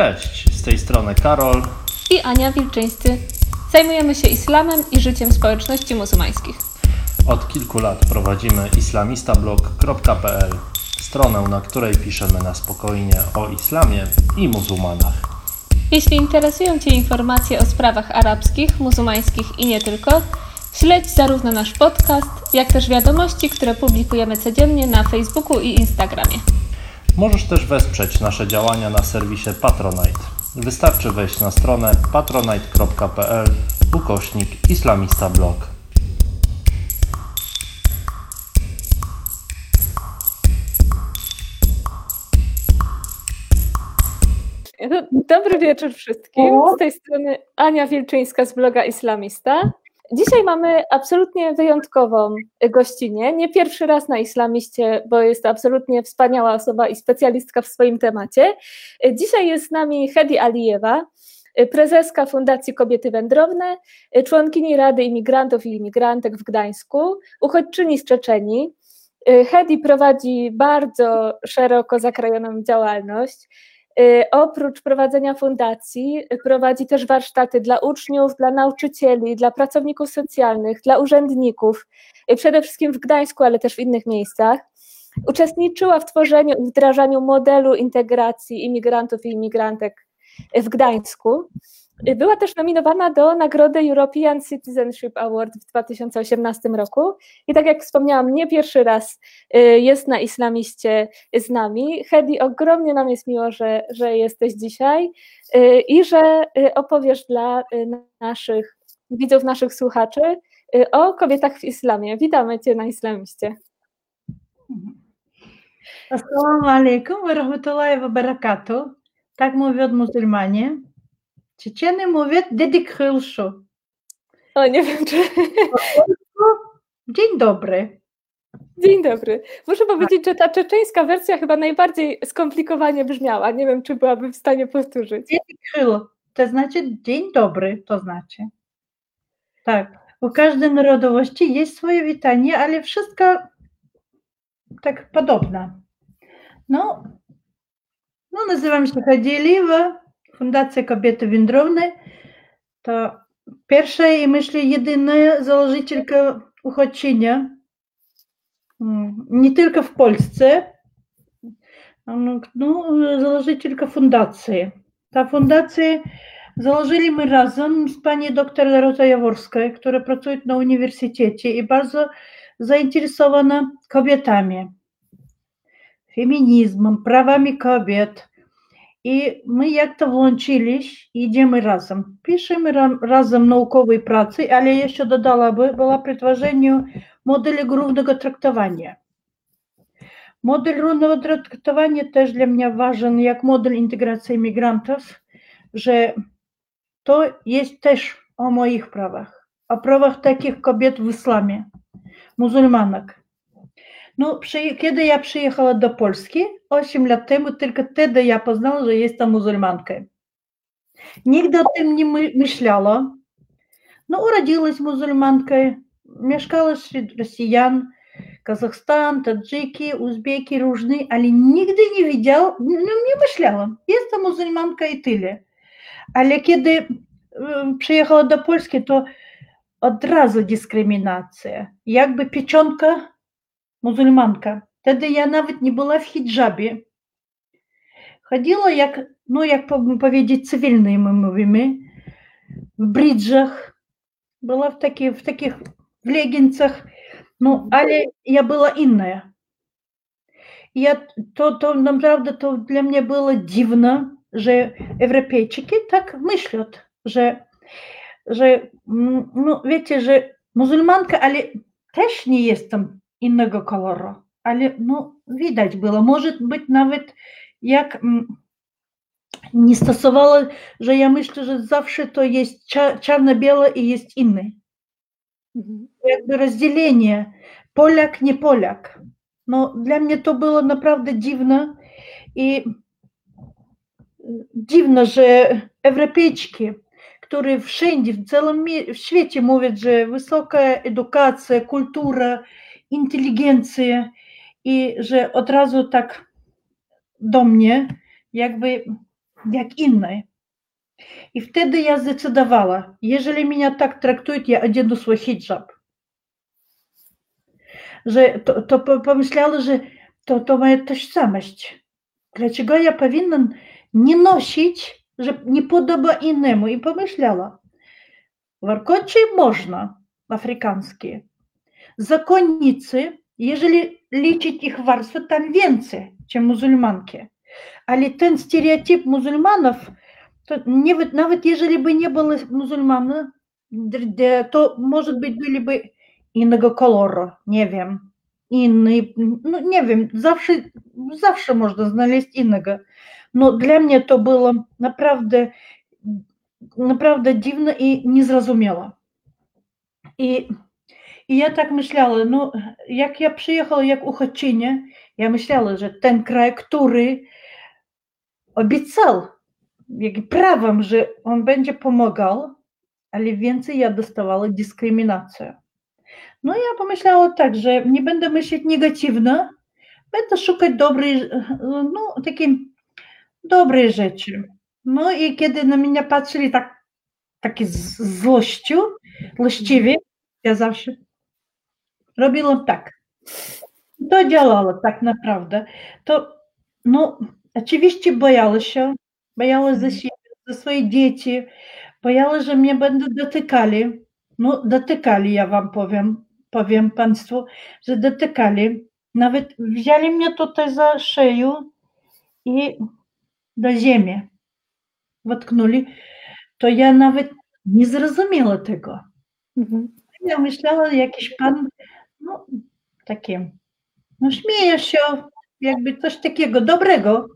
Cześć, z tej strony Karol i Ania Wilczyńscy. Zajmujemy się islamem i życiem społeczności muzułmańskich. Od kilku lat prowadzimy islamistablog.pl, stronę, na której piszemy na spokojnie o islamie i muzułmanach. Jeśli interesują Cię informacje o sprawach arabskich, muzułmańskich i nie tylko, śledź zarówno nasz podcast, jak też wiadomości, które publikujemy codziennie na Facebooku i Instagramie. Możesz też wesprzeć nasze działania na serwisie Patronite. Wystarczy wejść na stronę patronite.pl ukośnik islamistablog. Dobry wieczór wszystkim. Z tej strony Ania Wilczyńska z bloga Islamista. Dzisiaj mamy absolutnie wyjątkową gościnę. Nie pierwszy raz na Islamiście, bo jest to absolutnie wspaniała osoba i specjalistka w swoim temacie. Dzisiaj jest z nami Hedi Alijewa, prezeska Fundacji Kobiety Wędrowne, członkini Rady Imigrantów i Imigrantek w Gdańsku, uchodźczyni z Czeczeni. Hedi prowadzi bardzo szeroko zakrojoną działalność. Y, oprócz prowadzenia fundacji, prowadzi też warsztaty dla uczniów, dla nauczycieli, dla pracowników socjalnych, dla urzędników, y, przede wszystkim w Gdańsku, ale też w innych miejscach. Uczestniczyła w tworzeniu i wdrażaniu modelu integracji imigrantów i imigrantek w Gdańsku. Była też nominowana do nagrody European Citizenship Award w 2018 roku i tak jak wspomniałam, nie pierwszy raz y, jest na Islamiście z nami. Hedi, ogromnie nam jest miło, że, że jesteś dzisiaj y, i że y, opowiesz dla naszych widzów, naszych słuchaczy o kobietach w islamie. Witamy Cię na Islamiście. Assalamu alaikum wa rahmatullahi wa barakatuh. Tak mówią muzułmanie. Czeczeny mówią dedik chylszu. O, nie wiem, czy... Dzień dobry. Dzień dobry. Muszę powiedzieć, że ta czeczeńska wersja chyba najbardziej skomplikowanie brzmiała. Nie wiem, czy byłabym w stanie powtórzyć. Dedik chyl, to znaczy dzień dobry, to znaczy. Tak. U każdej narodowości jest swoje witanie, ale wszystko tak podobne. No, no nazywam się Hadieliwa, Fundacja Kobiety Wędrowne to pierwsza i myślę jedyna założycielka uchodźczynia, nie tylko w Polsce, no, założycielka fundacji. Ta fundacja założyli my razem z pani doktor Dorota Jaworska, która pracuje na uniwersytecie i bardzo zainteresowana kobietami, feminizmem, prawami kobiet, i my jak to włączyliśmy, idziemy razem. Piszemy razem naukowej pracy, ale jeszcze dodałaby, była przy tworzeniu modeli równego traktowania. Model równego traktowania też dla mnie ważny, jak model integracji imigrantów, że to jest też o moich prawach, o prawach takich kobiet w islamie, muzułmanek. No, kiedy ja przyjechała do Polski 8 lat temu, tylko wtedy ja poznałam, że jestem muzułmanką. Nigdy o tym nie myślała. No, urodziłaś muzułmanką, mieszkała wśród Rosjan, Kazachstan, Tadżyki, Uzbeki, różne, ale nigdy nie widziałam, no, nie myślałam, jestem muzułmanka i tyle. Ale kiedy przyjechała do Polski, to od razu dyskryminacja. Jakby pieczątka Мусульманка, тогда я нават не была в хиджабе, ходила як ну як паведзіць цывільнымі мовамі в бриджах, была в таких в таких в легінцах. Ну, але я была иная. Я то, то нам правда, то для меня было дивно, что европейчики так мыслят, что, что ну, видите, же мусульманка, але теж не есть там innego koloru, ale no, widać było, może być nawet jak nie stosowała, że ja myślę, że zawsze to jest czarno-białe i jest inny. Mhm. Jakby rozdzielenie Polak, nie Polak. No, dla mnie to było naprawdę dziwne i dziwne, że Europejczyki, które wszędzie, w całym świecie mówią, że wysoka edukacja, kultura, inteligencję i że od razu tak do mnie, jakby jak innej. I wtedy ja zdecydowała, jeżeli mnie tak traktują, ja odzienu swój hijab. Że to, to pomyślała, że to, to moja tożsamość. Dlaczego ja powinna nie nosić, że nie podoba innemu? I pomyślała, warkocze można afrykańskie, Законницы, ежели лічыць іх варства танвенцы, чем мусульманки. Але тен стереотип мусульманов, то не, вот ежели бы не было мусульман, то, может быть, были бы иного колора, не вем. Иный, ну, не вем, завше, завше можно знались иного. Но для меня это было, направда, направда дивно и незразумело. И I, ja tak myślała, no jak ja przyjechała jak uchodźczynia, ja myślała, że ten kraj, który obiecał jak prawem, że on będzie pomagał, ale więcej ja dostawała dyskryminację. No ja pomyślała tak, że nie będę myśleć negatywno, będę szukać dobrej, no takiej dobrej rzeczy. No i kiedy na mnie patrzyli tak, takie z złością, złościwie, ja zawsze robiłam tak. To działało tak naprawdę. To, no, oczywiście bojała się, bojała za siebie, za swoje dzieci, bojała, że mnie będą dotykali. No, dotykali, ja wam powiem, powiem Państwu, że dotykali. Nawet wzięli mnie tutaj za szyję i do ziemi watknuli. To ja nawet nie zrozumiała tego. Mhm. Ja myślała, jakiś pan, takie, no śmiejesz się, jakby coś takiego dobrego,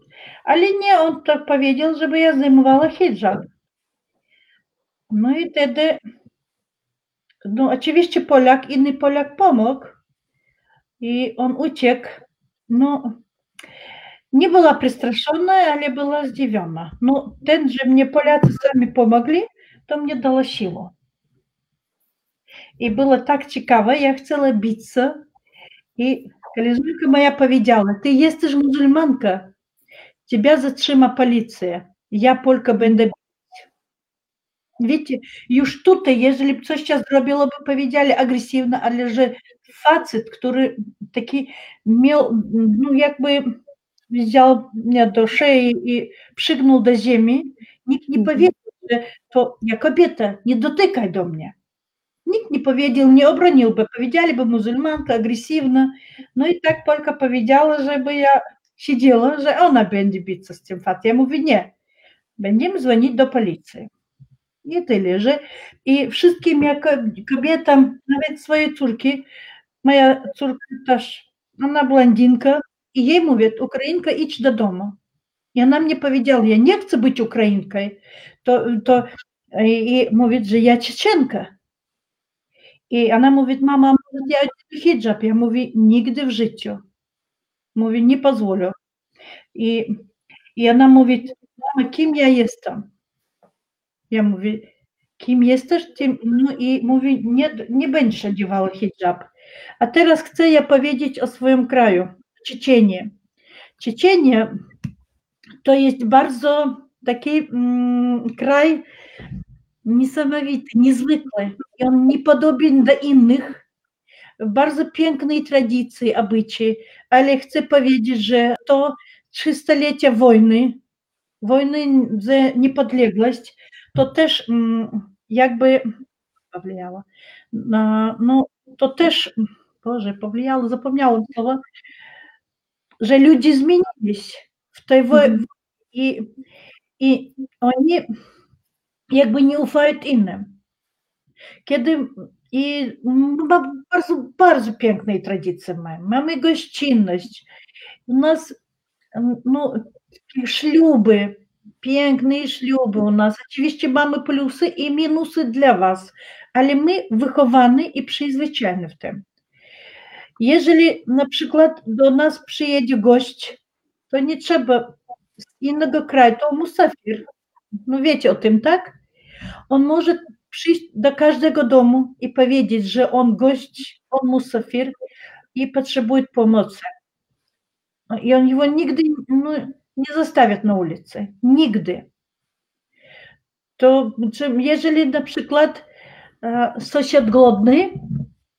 ale nie, on to powiedział, żeby ja zdejmowała hijab. No i wtedy, no oczywiście Polak, inny Polak pomógł i on uciekł. No, nie była przestraszona, ale była zdziwiona. No, ten, że mnie Polacy sami pomogli, to mnie dało siłę. I było tak ciekawe, ja chciała bić I koleżanka moja powiedziała, ty jesteś muzułmanka, тебя zatrzyma policja, ja Polka będę bić. Wiecie, już tutaj, jeżeli coś się zrobiło, by powiedzieli agresywnie, ale że facet, który taki miał, no jakby wziął mnie do szyi i przygnął do ziemi, nikt nie powiedział, że to ja kobieta, nie dotykaj do mnie. Ник не поведел, не обронил бы, поведяли бы мусульманка агрессивно, но и так только поведяла же бы я, сидела же, она бенди биться с тем Фатему вине. Będziemy dzwonić do policji. Nie tyle, że i wszystkim jako kobietom, nawet swojej córki, moja córka też, ona blondinka, i jej mówię, Ukrainka, idź do domu. I ona mnie powiedziała, ja nie chcę być Ukrainką, to, to i, i mówię, że ja Czeczenka. I ona mówi, mama, może ja hijab? Ja mówię, nigdy w życiu. Mówię, nie pozwolę. I, I ona mówi, mama, kim ja jestem? Ja mówię, kim jesteś? Tym, no i mówi, nie, nie będziesz odziewała hijab. A teraz chcę ja powiedzieć o swoim kraju, Czeczenie. Czeczenie to jest bardzo taki mm, kraj niesamowity, niezwykły. I on do innych. Bardzo pięknej tradycji, obyczy, ale chcę powiedzieć, że to 300-lecie wojny, wojny za niepodległość, to też mm, jakby powlijało. No, no, to też, Boże, powlijało, zapomniałam słowo, że ludzie zmienili się w tej wojnie mhm. i, i oni jakby nie ufają innym. Kiedy i bardzo, bardzo pięknej tradycji mamy. Mamy gościnność. U nas no, śluby, piękne śluby u nas. Oczywiście mamy plusy i minusy dla was, ale my wychowani i przyzwyczajeni w tym. Jeżeli na przykład do nas przyjedzie gość, to nie trzeba z innego kraju, to musafir. No wiecie o tym, tak? On może przyjść do każdego domu i powiedzieć, że on gość, on musafir i potrzebuje pomocy. I on его nigdy, no, nie zostawiać na ulicy. Nigdy. To jeżeli na przykład e, sąsiad głodny,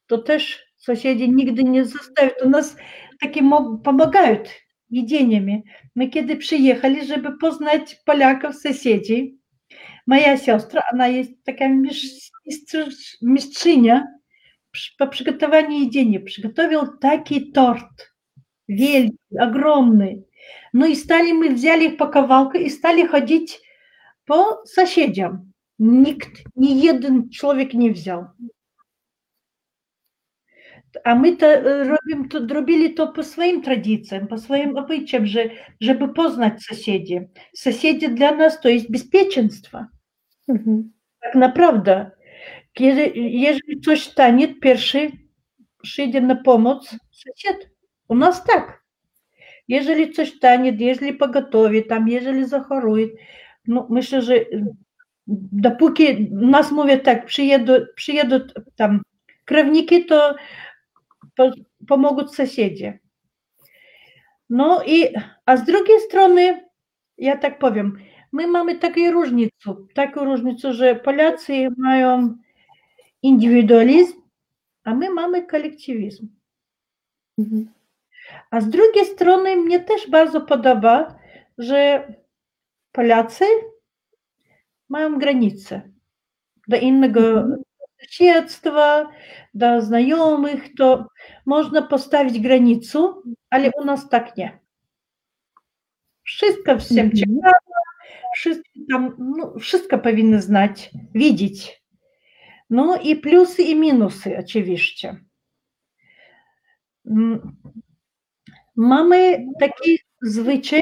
to też sąsiedzi nigdy nie zostawią. U nas takie pomagają едениями. Мы кеды приехали, чтобы познать поляков, соседей, моя сестра, она есть такая мистрыня по приготовлению едения, приготовил такий торт, великий, огромный. Ну и стали мы, взяли их по ковалку и стали ходить по соседям. Никто, ни один человек не взял. А мы-то э, робим то, дробили то по своим традициям, по своим обычаям, же, чтобы познать соседей. Соседи для нас, то есть беспеченство. Угу. Так направда. Если кто станет первый, шиде на помощь сосед. У нас так. Если кто станет, если поготовит, там, если захорует. Ну, мы же же, э, допуки нас мовят так, приедут, приедут там кровники, то pomogą sąsiedzi. No i, a z drugiej strony, ja tak powiem, my mamy taką różnicę, taką różnicę, że Polacy mają indywidualizm, a my mamy kolektywizm. Mhm. A z drugiej strony mnie też bardzo podoba, że Polacy mają granice do innego соседства, до знаёмых, то можна паставіць граніцу, але у нас так не. Wszystko всем mm-hmm. ciekawe, wszystko там, ну, wszystko powinny znać, widzieć. Ну і плюсы і мінусы, очевидно. Mamy taki zwyczaj,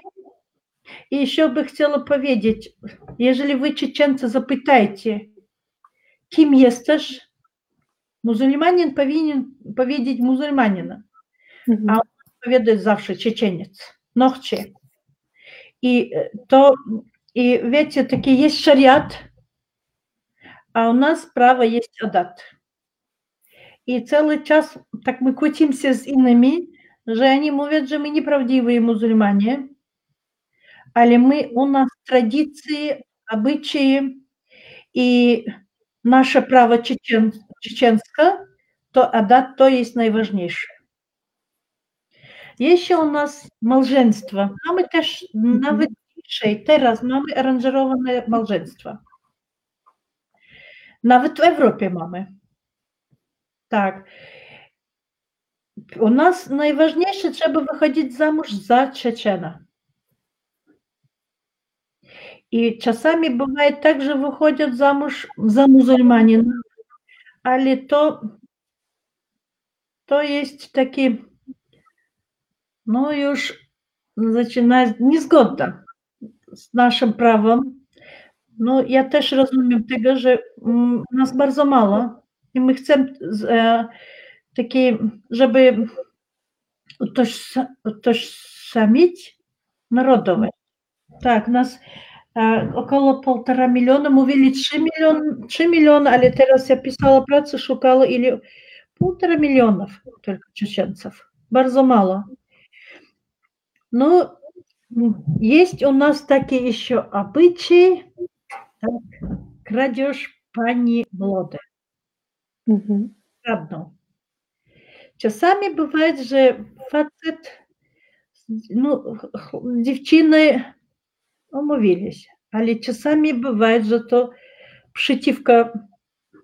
i jeszcze by chciała powiedzieć, jeżeli wy Czeczency zapytajcie, kim jesteś, muzułmanin powinien powiedzieć muzułmanina, Mhm. A- powiadać zawsze Czeczeniec, no chcie. I e, to, i wiecie, taki jest szariat, a u nas prawo jest adat. I cały czas tak my kłócimy z innymi, że oni mówią, że my nieprawdziwi muzułmanie, ale my, у нас традиции, обычаи и nasze prawo czeczien, to adat to jest najważniejsze. Jeśli u nas małżeństwa, mamy też mhm. nawet dzisiaj, teraz mamy aranżerowane małżeństwa. Nawet w Europie mamy. Tak. U nas najważniejsze, trzeba wychodzić za mąż za Czeczena. I czasami бывает так, że wychodzą замуж za muzułmanina, ale to, to jest taki, no już zaczyna niezgoda z naszym prawem. No ja też rozumiem tego, że mm, nas bardzo mało i my chcemy z- e, taki, żeby utożsa- utożsamić narodowe. Tak, nas e, około półtora miliona, mówili 3 miliony, 3 miliony, ale teraz ja pisała pracę, szukała ile półtora milionów tylko Czeczeńców. Bardzo mało. No, есть у нас такие еще обычаи, так, крадеж пани млоды, Mhm. kradną. Czasami бывает, no, ch- ch- dziewczyny umówili się, ale czasami bывает, że to przeciwko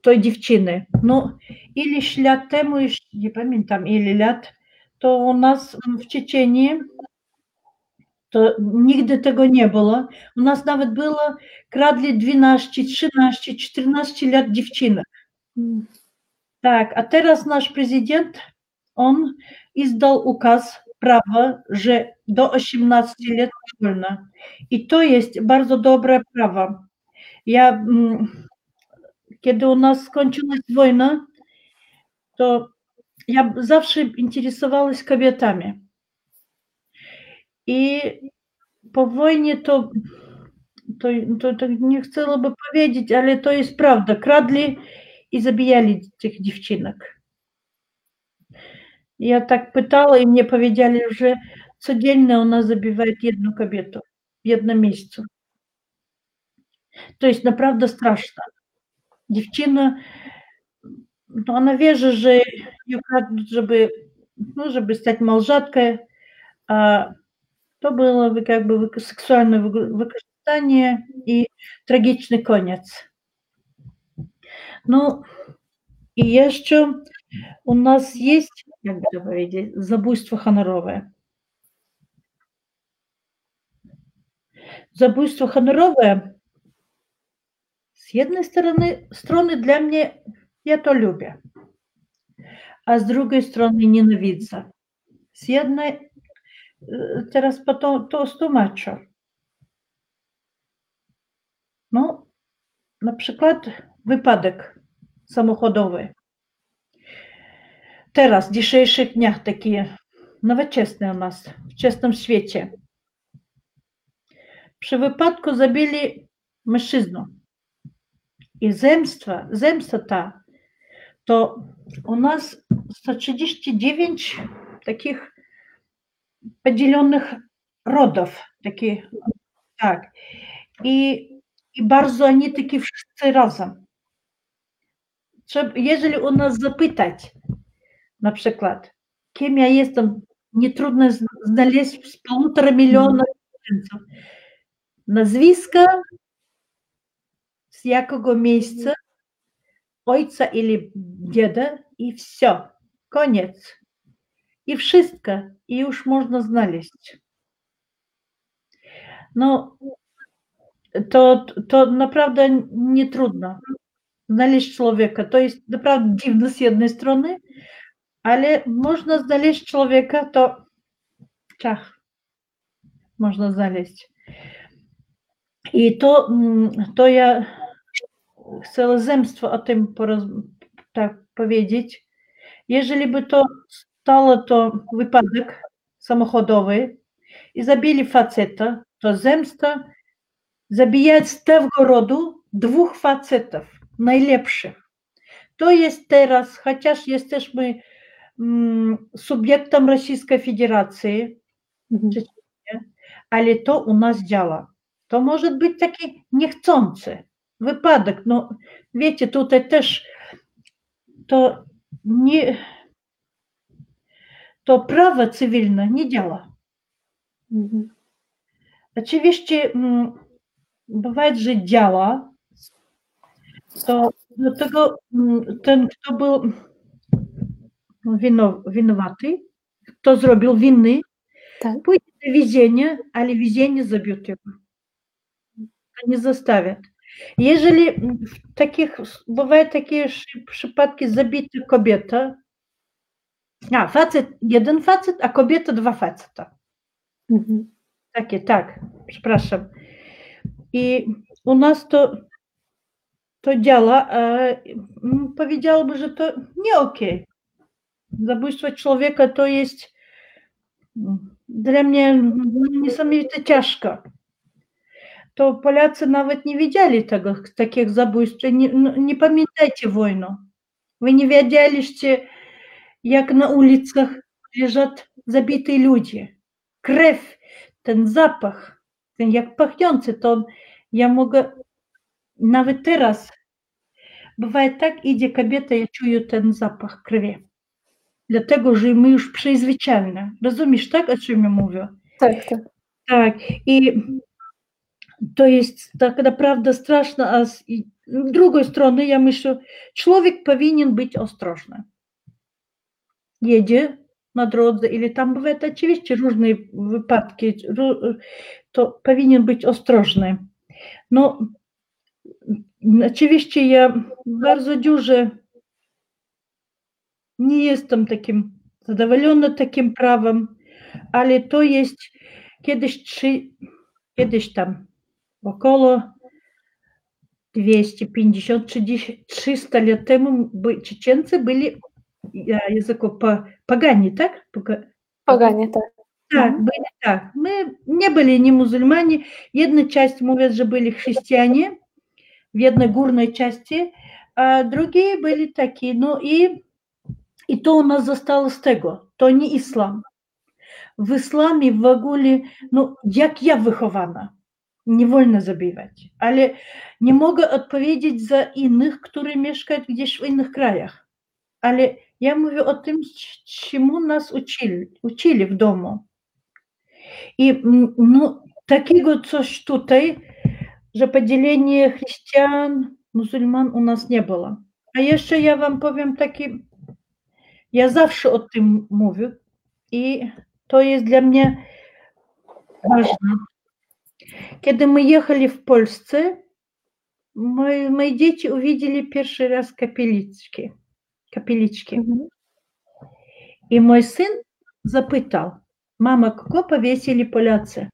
tej dziewczyny. No, ileś lat temu, już nie pamiętam ile lat, to u nas w Czeczeniu to nigdy tego nie było. U nas nawet było, kradli 12, 13, 14 lat dziewczynek. Mhm. Tak, a teraz nasz prezydent, on izdał ukaz, prawo, że do 18 lat wolno. I to jest bardzo dobre prawo. Ja, mm, kiedy u nas skończyłaś wojna, to ja zawsze interesowałam się kobietami. I po wojnie to, to, to, to nie chciałoby powiedzieć, ale to jest prawda. Kradli i zabijali tych dziewczynek. Ja tak pytała i mnie powiedzieli, że codziennie у нас забивают одну кобету в одном месяце. То есть, направда, страшно. Девчина, ну, она вежа же, ее крадут, чтобы, ну, чтобы стать молжаткой, а то было бы как бы сексуальное выкористание и трагичный конец. Ну, и еще у нас есть, как бы говорить, забуйство хоноровое. Забуйство хоноровое, с одной стороны, стороны для меня я то люблю, а с другой стороны ненавидza. С e, teraz po to, to stłumaczę. No, na przykład samochodowy. Teraz, w dzisiejszych dniach takie nowoczesne u nas, w czesnym świecie. Przy wypadku zabili mężczyznę. I zemstwa, zemsta ta, to u nas 139 takich podzielonych rodów. Takie, tak. I, I bardzo oni takie wszyscy razem. Trzeba, jeżeli u nas zapytać, na przykład, jestem, nie trudno z- znaleźć z półtora miliona mieszkańców. Nazwiska, z jakiego miejsca, ojca или деда, i все. I wszystko. I już można znaleźć. No, to, to naprawdę nie trudno znaleźć człowieka. To jest naprawdę dziwne z jednej strony, ale można znaleźć człowieka, to czach można znaleźć. I to, mm, to ja chcę zemstwo o tym poroz, tak powiedzieć. Jeżeli by to stało to wypadek samochodowy i zabili faceta, to zemsta zabijać z tego rodu dwóch facetów, najlepszych. To jest teraz, chociaż jesteśmy mm, subiektem Rosyjskiej Federacji, Mhm. ale to u nas działa. To może być taki niechcący wypadek. No, wiecie, tutaj też to nie, to prawo cywilne nie działa. Mhm. Oczywiście mm, bывает, że działa, to do tego mm, ten, kto był winowaty, kto zrobił winy, tak. pójdzie do więzienia, ale więzienie zabił jego. Nie zostawią. Jeżeli w takich, bywają takie przypadki zabita kobieta, a facet, jeden facet, a kobieta dwa faceta. Mhm. Takie, tak, przepraszam. I u nas to, to działa, a mm, powiedziałabym, że to nie okej. Okay. Człowieka to jest mm, dla mnie no, niesamowicie ciężko. To Polacy nawet nie wiedzieli tego, takich zabójstw. Nie, no, nie pamiętajcie wojny. Wy nie wiedzieliście, jak na ulicach leżą zabite ludzie. Krew, ten zapach, ten jak pachnący, to ja mogę nawet teraz. Бывает так, idzie kobieta, ja czuję ten zapach krwi. dlatego że my już przyzwyczajeni. Rozumiesz tak, o czym ja mówię? Tak, tak. Tak, i to jest tak naprawdę straszne, a z drugiej strony ja myślę, człowiek powinien być ostrożny. Jedzie na drodze, ile tam bywają oczywiście różne wypadki, to powinien być ostrożny. No, oczywiście ja bardzo dużo nie jestem takim zadowolona takim prawem, ale to jest kiedyś trzy, kiedyś tam około 250-300 lat temu Czeczency byli języku pogani, tak? Poganie, tak. Так, были так. Мы не были не мусульмане. Одна часть мовят же были христиане в одной гурной части, а другие были такие. Ну и i to u nas zostało z tego. To nie islam. w islamie w ogóle, no jak ja wychowana, nie wolno zabijać, ale nie mogę odpowiedzieć za innych, którzy mieszkają gdzieś w innych krajach. Ale ja mówię o tym, czemu nas uczyli, uczyli w domu. I no, takiego coś tutaj, że podzielenie chrześcijan, muzułman u nas nie było. A jeszcze ja wam powiem taki, ja zawsze o tym mówię i to jest dla mnie ważne. Kiedy my jechali w Polsce, moje, moje dzieci uwidzieli pierwszy raz kapliczki. kapliczki. I mój syn zapytał, mama, kogo powiesili Polacy?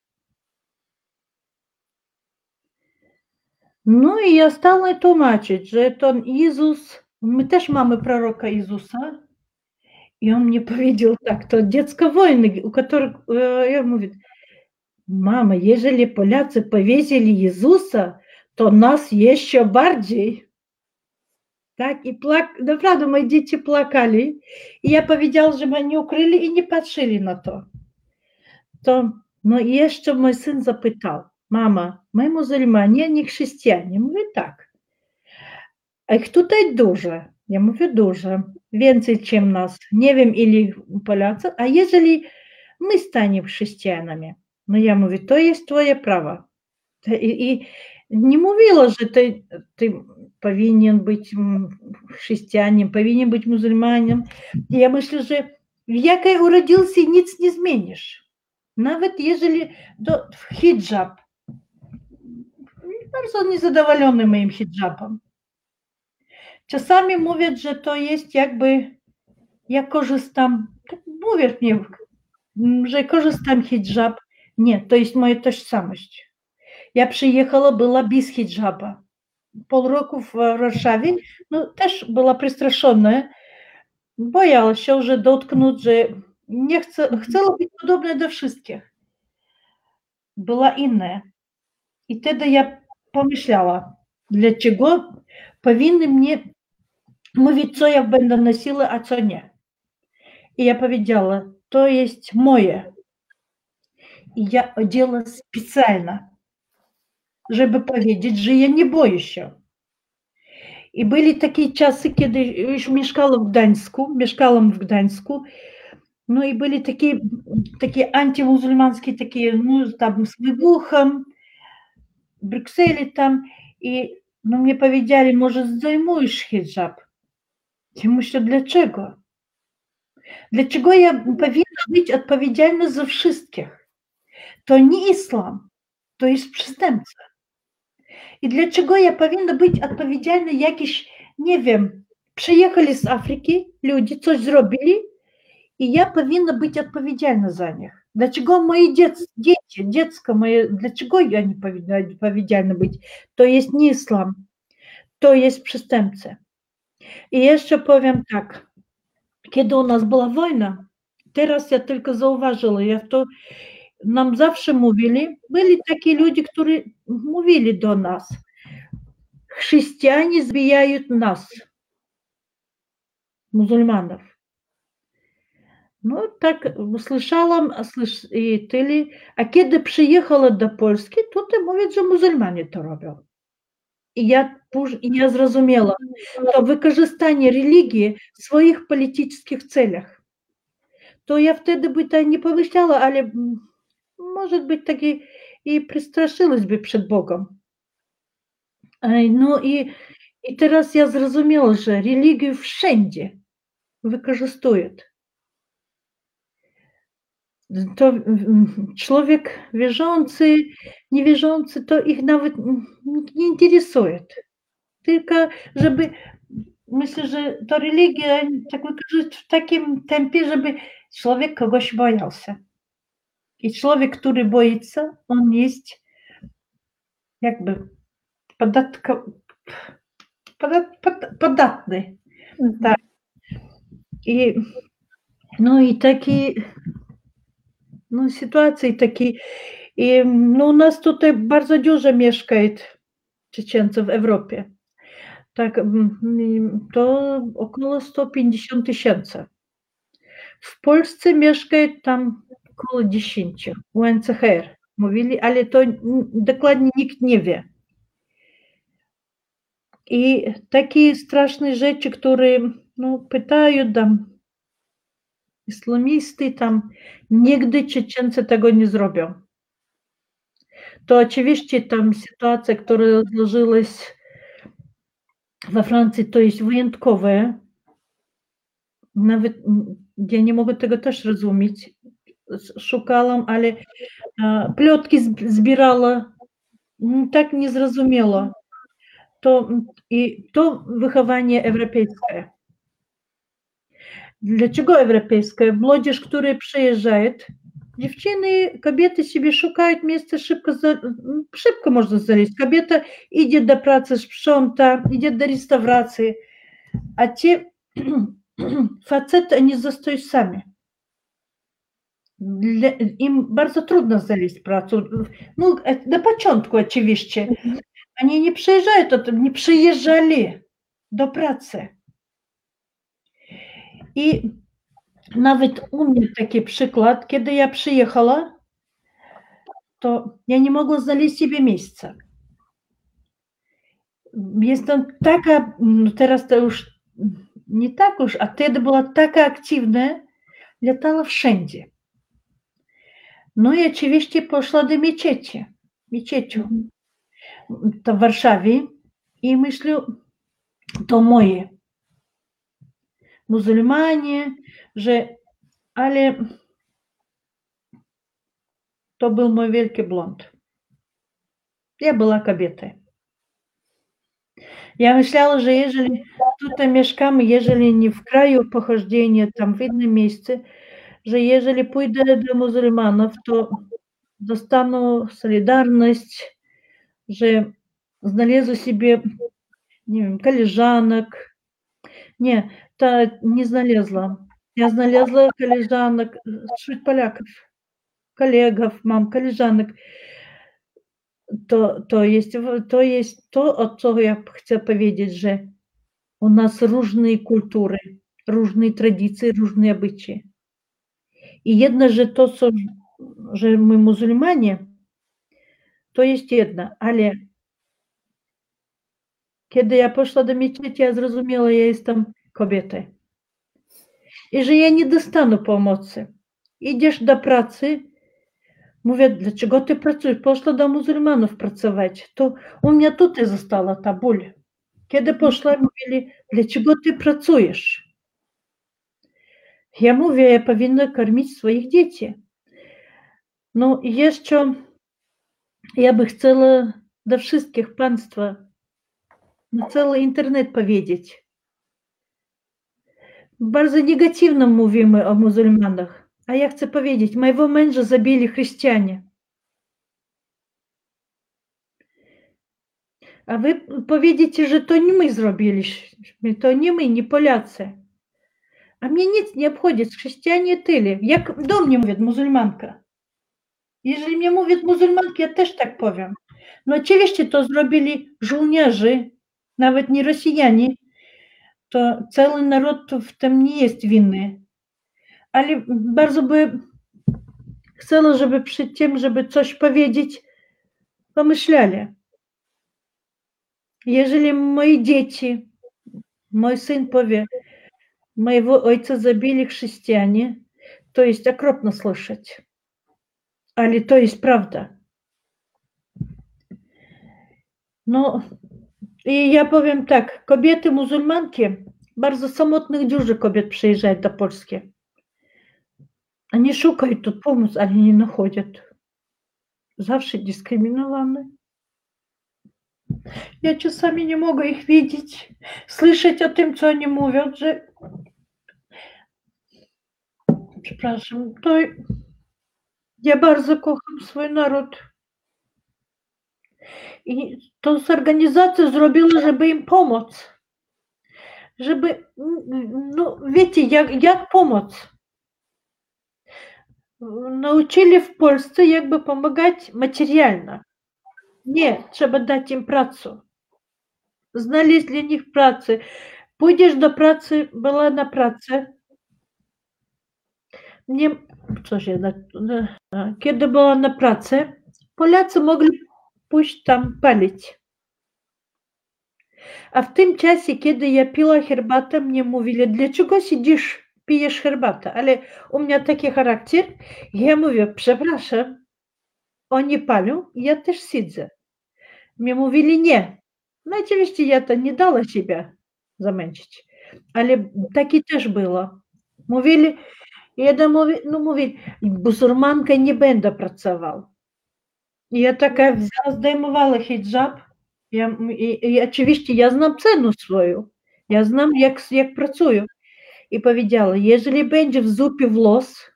No i ja stała tłumaczyć, że to Jezus, my też mamy proroka Jezusa, и он мне повидел так, то детского воины, у которых, э, я ему говорю, мама, ежели поляцы повесили Иисуса, то нас еще барджей. Так, и плак... Да, правда, мои дети плакали. И я повидел же, мы не укрыли и не подшили на то. то... Но еще мой сын запытал, мама, мы мусульмане, а не христиане. Мы так. А кто-то дуже. Я говорю, дуже więcej niż nas. Nie wiem, ile Polacy. A jeżeli my staniemy chrześcijanami, no ja mówię, to jest twoje prawo. I, i nie mówiła, że ty, ty powinien być chrześcijaninem, powinien być muzułmaninem. Ja myślę, że w jakiej urodziłся, nic nie zmienisz. Nawet jeżeli do, hijab. Bardzo niezadowolony moim hijabem. Czasami mówią, że to jest jakby, ja korzystam, tak mówią mnie, że korzystam hijab. Nie, to jest moja tożsamość. Ja przyjechała, była bez hijaba. Pół roku w Warszawie, no też była przestraszona. Bojała się, że dotknąć, że nie chcę, chciała być podobna do wszystkich. Była inna. I wtedy ja pomyślała, dlaczego powinny mnie co ja będę nosiła, a co nie. I ja powiedziała, to jest moje. I ja odziela specjalnie, żeby powiedzieć, że ja nie boję się. I byli takie czasy, kiedy już mieszkałam w Gdańsku, mieszkałam w Gdańsku, no i byli takie, takie antymuzułmańskie, takie, no tam z wybuchem, w Brukseli tam, i no mnie powiedzieli, może zdejmujesz hijab. Ja myślę, dlaczego? Dlaczego ja powinna być odpowiedzialna za wszystkich? To nie islam, to jest przestępca. I dlaczego ja powinna być odpowiedzialna jakiś, nie wiem, przyjechali z Afryki ludzie, coś zrobili i ja powinna być odpowiedzialna za nich. Dlaczego moje dzieci, dzieci dziecko moje, dlaczego ja nie powinna odpowiedzialna być? To jest nie islam, to jest przestępca. I jeszcze powiem tak, kiedy u nas była wojna, teraz ja tylko zauważyła, ja to nam zawsze mówili, byli takie ludzie, którzy mówili do nas, chrześcijanie zbijają nas, muzułmanów. No tak słyszałam słysz, i tyle, a kiedy przyjechała do Polski, tutaj mówią, że muzułmanie to robią. І я пуж, і не зразумела, то выкарыстанне рэлігіі сваіх палітычных целях, То я втedy бы то не павышляла, але может быть таки і, пристрашилась прыстрашылась бы перед Богом. Ну і, і зараз я зразумела, що релігію всюди використовують. To człowiek wierzący, niewierzący, to ich nawet nie interesuje. Tylko, żeby, myślę, że to religia tak wykorzystać w takim tempie, żeby człowiek kogoś bojął się. I człowiek, który boi się, on jest jakby podatko, podat, pod, podatny. Tak. I, no i taki, no sytuacji takiej, i no u nas tutaj bardzo dużo mieszka Czeczeńców w Europie. Tak, to około 150 tysięcy. W Polsce mieszka tam koło 10 UNCHR. Mówili, ale to dokładnie nikt nie wie. I takie straszne rzeczy, które no, pytają tam islamisty, tam nigdy Czeczency tego nie zrobią. To oczywiście tam sytuacja, która złożyłaś we Francji, to jest wyjątkowe. Nawet ja nie mogę tego też rozumieć. Sz- Szukałam, ale plotki zb- zbierała. Tak nie zrozumiała. To, i to wychowanie europejskie. Dlaczego europejskie? Młodzież, która przyjeżdża, dziewczyny, kobiety sobie szukają miejsca, szybko, szybko można znaleźć. Kobieta idzie do pracy, sprząta, idzie do restauracji, a ci facety, oni zostają sami. Dla, im bardzo trudno znaleźć pracę. No, na początku oczywiście. Oni nie przyjeżdżają, nie przyjeżdżali do pracy. Nawet u mnie taki przykład, kiedy ja przyjechała, to ja nie mogła znaleźć sobie miejsca. Jestem taka, no teraz to już nie tak już, a wtedy była taka aktywna, latała wszędzie. No i oczywiście poszła do miecieci, miecieciu, to w Warszawie i myślę, to moje. Muzułmanie, że, ale to był mój wielki błąd. Ja była kobietą. Ja myślała, że jeżeli tutaj mieszkamy, jeżeli nie w kraju pochodzenia, tam w innym miejscu, że jeżeli pójdę do muzułmanów, to dostaną solidarność, że znalazł sobie, nie wiem, koleżanek. Nie, Та не знalezла. Я знalezла каліжанак чуть поляков, коллегов, мам, каліжанак. То, то, есть, то есть то, от чого я б поведеть же у нас разные культуры, разные традиции, разные обычаи. И єдно, же то, что же мы мусульмане, то есть єдно, але когда я пошла до мечети, я ja я ja там kobietą. I że ja nie dostanę pomocy. Idziesz do pracy, mówię, dlaczego ty pracujesz? Poszła do muzułmanów pracować. To u mnie tutaj została ta ból. Kiedy poszła, mówili, dlaczego ty pracujesz? Ja mówię, ja powinna karmić swoich dzieci. No i jeszcze ja by chciała do wszystkich państwa na cały internet powiedzieć. Bardzo negatywno mówimy o muzułmanach. A ja chcę powiedzieć, mojego męża zabili chrześcijanie. A wy powiecie, że to nie my zrobiliśmy, to nie my, nie Polacy. A mnie nic nie obchodzi, chrześcijanie tyle. Jak do mnie mówią muzułmanka. Jeżeli mnie mówią muzułmanki, ja też tak powiem. No oczywiście to zrobili żołnierze, nawet nie Rosjanie, to cały naród w tym nie jest winny. Ale bardzo by chciała, żeby przy tym, żeby coś powiedzieć, pomyśleli. Jeżeli moje dzieci, mój syn powie, mojego ojca zabili chrześcijanie, to jest okropno słyszeć. Ale to jest prawda. No, i ja powiem tak, kobiety muzułmanki, bardzo samotnych dużo kobiet przyjeżdżają do Polski. Они шукают тут помощь, ale nie находят. Zawsze dyskryminowane. Ja czasami nie mogę ich widzieć, słyszeć o tym, co oni mówią, że przepraszam, to ja bardzo kocham swój naród. I to z organizacja zrobiła, żeby im pomóc. Żeby, no wiecie, jak, jak pomóc? Nauczyli w Polsce jakby pomagać materialnie. Nie, trzeba dać im pracę. Znaleźć dla nich pracę. Pójdziesz do pracy, była na pracy. Mnie co się, na, na, kiedy była na pracy, Polacy mogli pójść tam palić. A w tym czasie, kiedy ja piła herbatę, mnie mówili, dlaczego siedzisz, pijesz herbatę? Ale u mnie taki charakter, ja mówię, przepraszam, oni palią, ja też siedzę. Mnie mówili, nie. No oczywiście ja to nie dała siebie zamęczyć, ale takie też było. Mówili, jeden mówi, no mówi, buzurmanka nie będę pracował. I ja taka wzięła, zdejmowała hijab, ja, i, i oczywiście ja znam cenę swoją, ja znam jak, jak pracuję. I powiedziała, jeżeli będzie w zupie włos,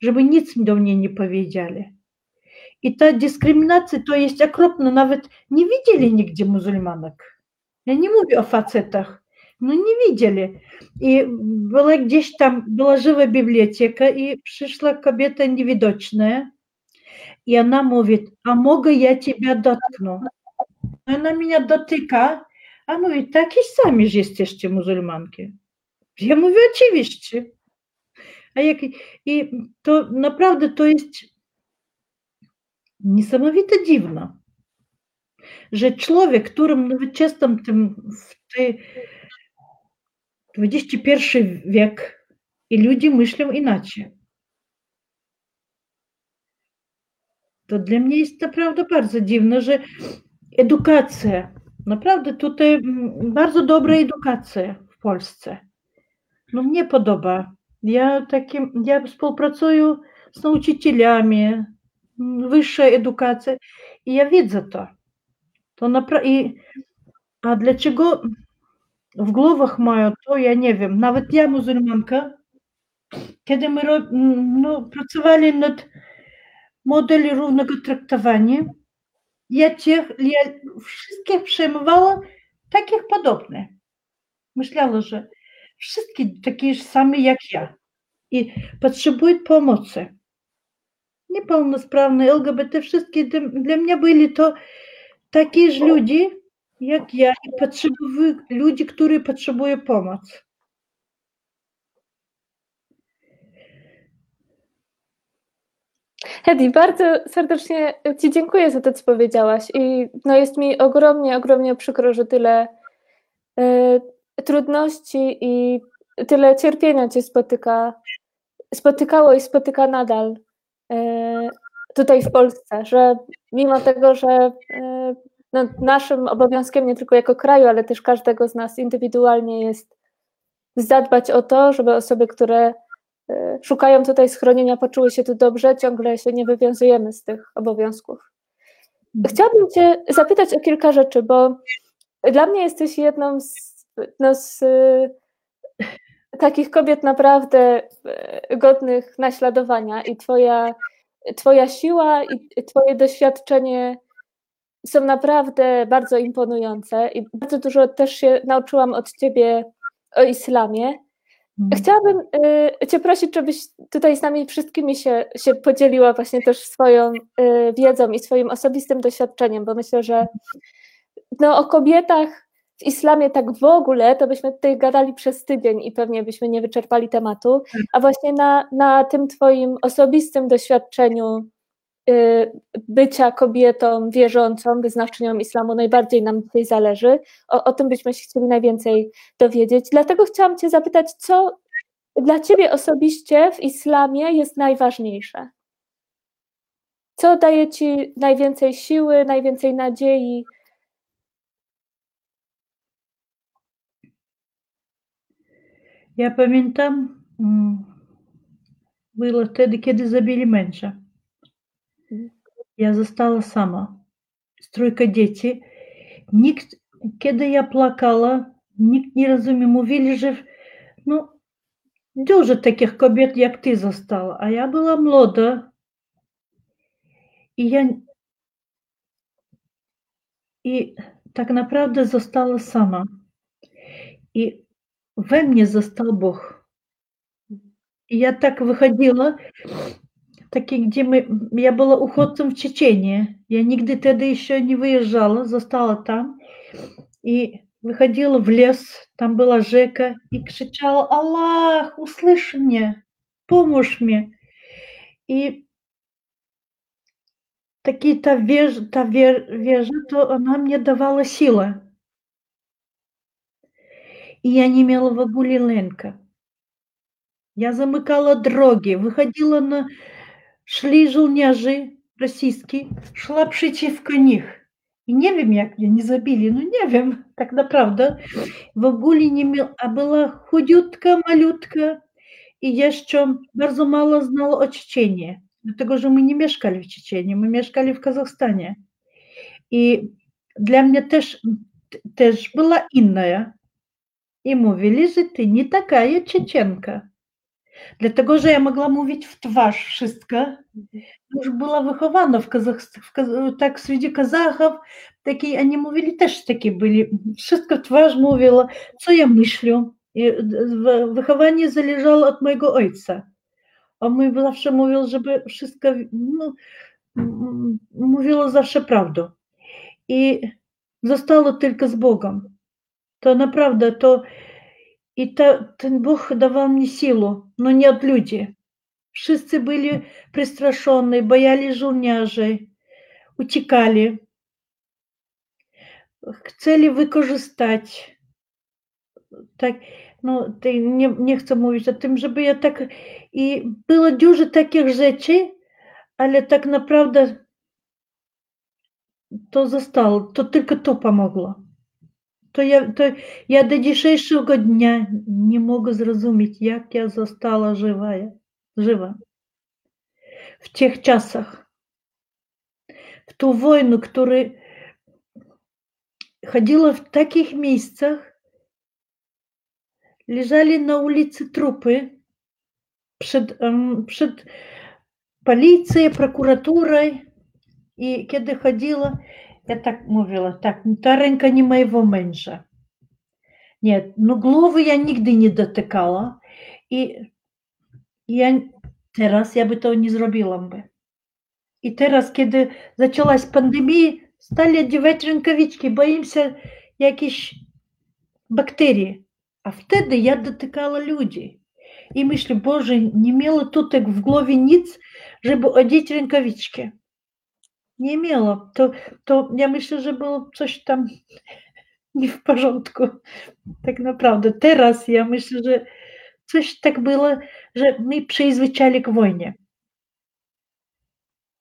żeby nic do mnie nie powiedzieli. I ta dyskryminacja to jest okropna, nawet nie widzieli nigdzie muzułmanek. Ja nie mówię o facetach, no nie widzieli. I była gdzieś tam, była żywa biblioteka i przyszła kobieta niewidoczna i ona mówi, a mogę ja ciebie dotknąć? Ona mnie dotyka, a mówi, takie sami że jesteście muzułmanki. Ja mówię, oczywiście. A jak, I to naprawdę to jest niesamowite dziwne, że człowiek, którym nowoczesnym tym w tej XXI wiek i ludzie myślą inaczej. To dla mnie jest naprawdę bardzo dziwne, że edukacja, naprawdę tutaj bardzo dobra edukacja w Polsce. No mnie podoba. Ja takim, ja współpracuję z nauczycielami, wyższa edukacja i ja widzę to. to napra- i, a dlaczego w głowach mają to, ja nie wiem. Nawet ja, muzułmanka, kiedy my no, pracowali nad modeli równego traktowania, ja, cię, ja wszystkich przyjmowała takich podobnych. Myślała, że wszystkie takie same jak ja i potrzebują pomocy. Niepełnosprawne, LGBT, wszystkie dla mnie byli to takie ж ludzie, jak ja, i potrzebują ludzi, którzy potrzebują pomocy. Hedi, bardzo serdecznie Ci dziękuję za to, co powiedziałaś. I no jest mi ogromnie, ogromnie przykro, że tyle y, trudności i tyle cierpienia Cię spotyka, spotykało i spotyka nadal y, tutaj w Polsce, że mimo tego, że y, no, naszym obowiązkiem nie tylko jako kraju, ale też każdego z nas indywidualnie jest zadbać o to, żeby osoby, które szukają tutaj schronienia, poczuły się tu dobrze, ciągle się nie wywiązujemy z tych obowiązków. Mhm. Chciałabym Cię zapytać o kilka rzeczy, bo dla mnie jesteś jedną z, no z y, takich kobiet naprawdę y, godnych naśladowania i Twoja, twoja siła i Twoje doświadczenie są naprawdę bardzo imponujące i bardzo dużo też się nauczyłam od Ciebie o islamie. Mhm. Chciałabym y, Cię prosić, żebyś tutaj z nami wszystkimi się, się podzieliła właśnie też swoją y, wiedzą i swoim osobistym doświadczeniem, bo myślę, że no, o kobietach w islamie tak w ogóle, to byśmy tutaj gadali przez tydzień i pewnie byśmy nie wyczerpali tematu, a właśnie na, na tym Twoim osobistym doświadczeniu bycia kobietą wierzącą, wyznawczynią islamu najbardziej nam dzisiaj zależy. O, o tym byśmy się chcieli najwięcej dowiedzieć. Dlatego chciałam Cię zapytać, co dla Ciebie osobiście w islamie jest najważniejsze? Co daje Ci najwięcej siły, najwięcej nadziei? Ja pamiętam, mm, było wtedy, kiedy zabili męża. Я sama z trójką dzieci. Nikt, kiedy ja płakała, nikt nie rozumie. Mówili, że no, dużo takich kobiet jak ty została, a ja była młoda. I ja i tak naprawdę została sama. I we mnie został Bóg. I ja tak wychodziła такі, де ми, я була уходцем в Чечении. Я нигде тогда еще не выезжала, застала там. И выходила в лес, там была Жека, и кричала, Аллах, услышь мне, помощь мне. И такие та вежа, та вежа, то она мне давала силы. И я не имела вагулиленка. Я замыкала дороги, выходила на Шли żołnierze российские, szła przeciwko nich. I nie wiem, jak mnie nie zabili, no nie wiem, tak naprawdę. W ogóle nie miał, a była chudziutka, malutka i jeszcze bardzo mało znała o Czeczeniu, dlatego że my nie mieszkali w Czeczeniu, my mieszkali w Kazachstanie. I dla mnie też, też była inna. I mówili, że ty nie taka Czeczenka. Dlatego, że ja mogła mówić w twarz wszystko. Już była wychowana w Kazachstanie, tak wśród Kazachów, takie, oni mówili też takie byli. Wszystko w twarz mówiła, co ja myślę. I wychowanie zależało od mojego ojca. On mój zawsze mówił, żeby wszystko, no, mówiło zawsze prawdę. I zostało tylko z Bogiem. To naprawdę, to i to, ten Bóg dawał mi siłę, no nie od ludzi. Wszyscy byli przestraszeni, boyali żołnierzy, uciekali, chcieli wykorzystać. Tak, no, nie, nie chcę mówić o tym, żeby ja tak. I było dużo takich rzeczy, ale tak naprawdę to zostało, to tylko to pomogło. То я то я до дійшого дня не можу зрозуміти, як я застала живая, жива. в тех часах, в ту войну, которая ходила в таких местах, лежали на улице трупы перед um, эм, полицией, прокуратурой, и когда ходила, я так mówiła, tak, ta ręka nie mojego męża. Nie, no głowy ja nigdy nie dotykała i ja teraz ja by to nie zrobiłam. I teraz, kiedy zaczęłaś pandemia, stali одевать rękawiczki, boimся jakichś bakterii. A wtedy ja dotykała ludzi. I myślę, Boże, nie miała tutaj w głowie nic, żeby odzieć rękawiczki. Nie miało. To, to ja myślę, że było coś tam nie w porządku. Tak naprawdę. Teraz ja myślę, że coś tak było, że my przyzwyczajili k wojnie.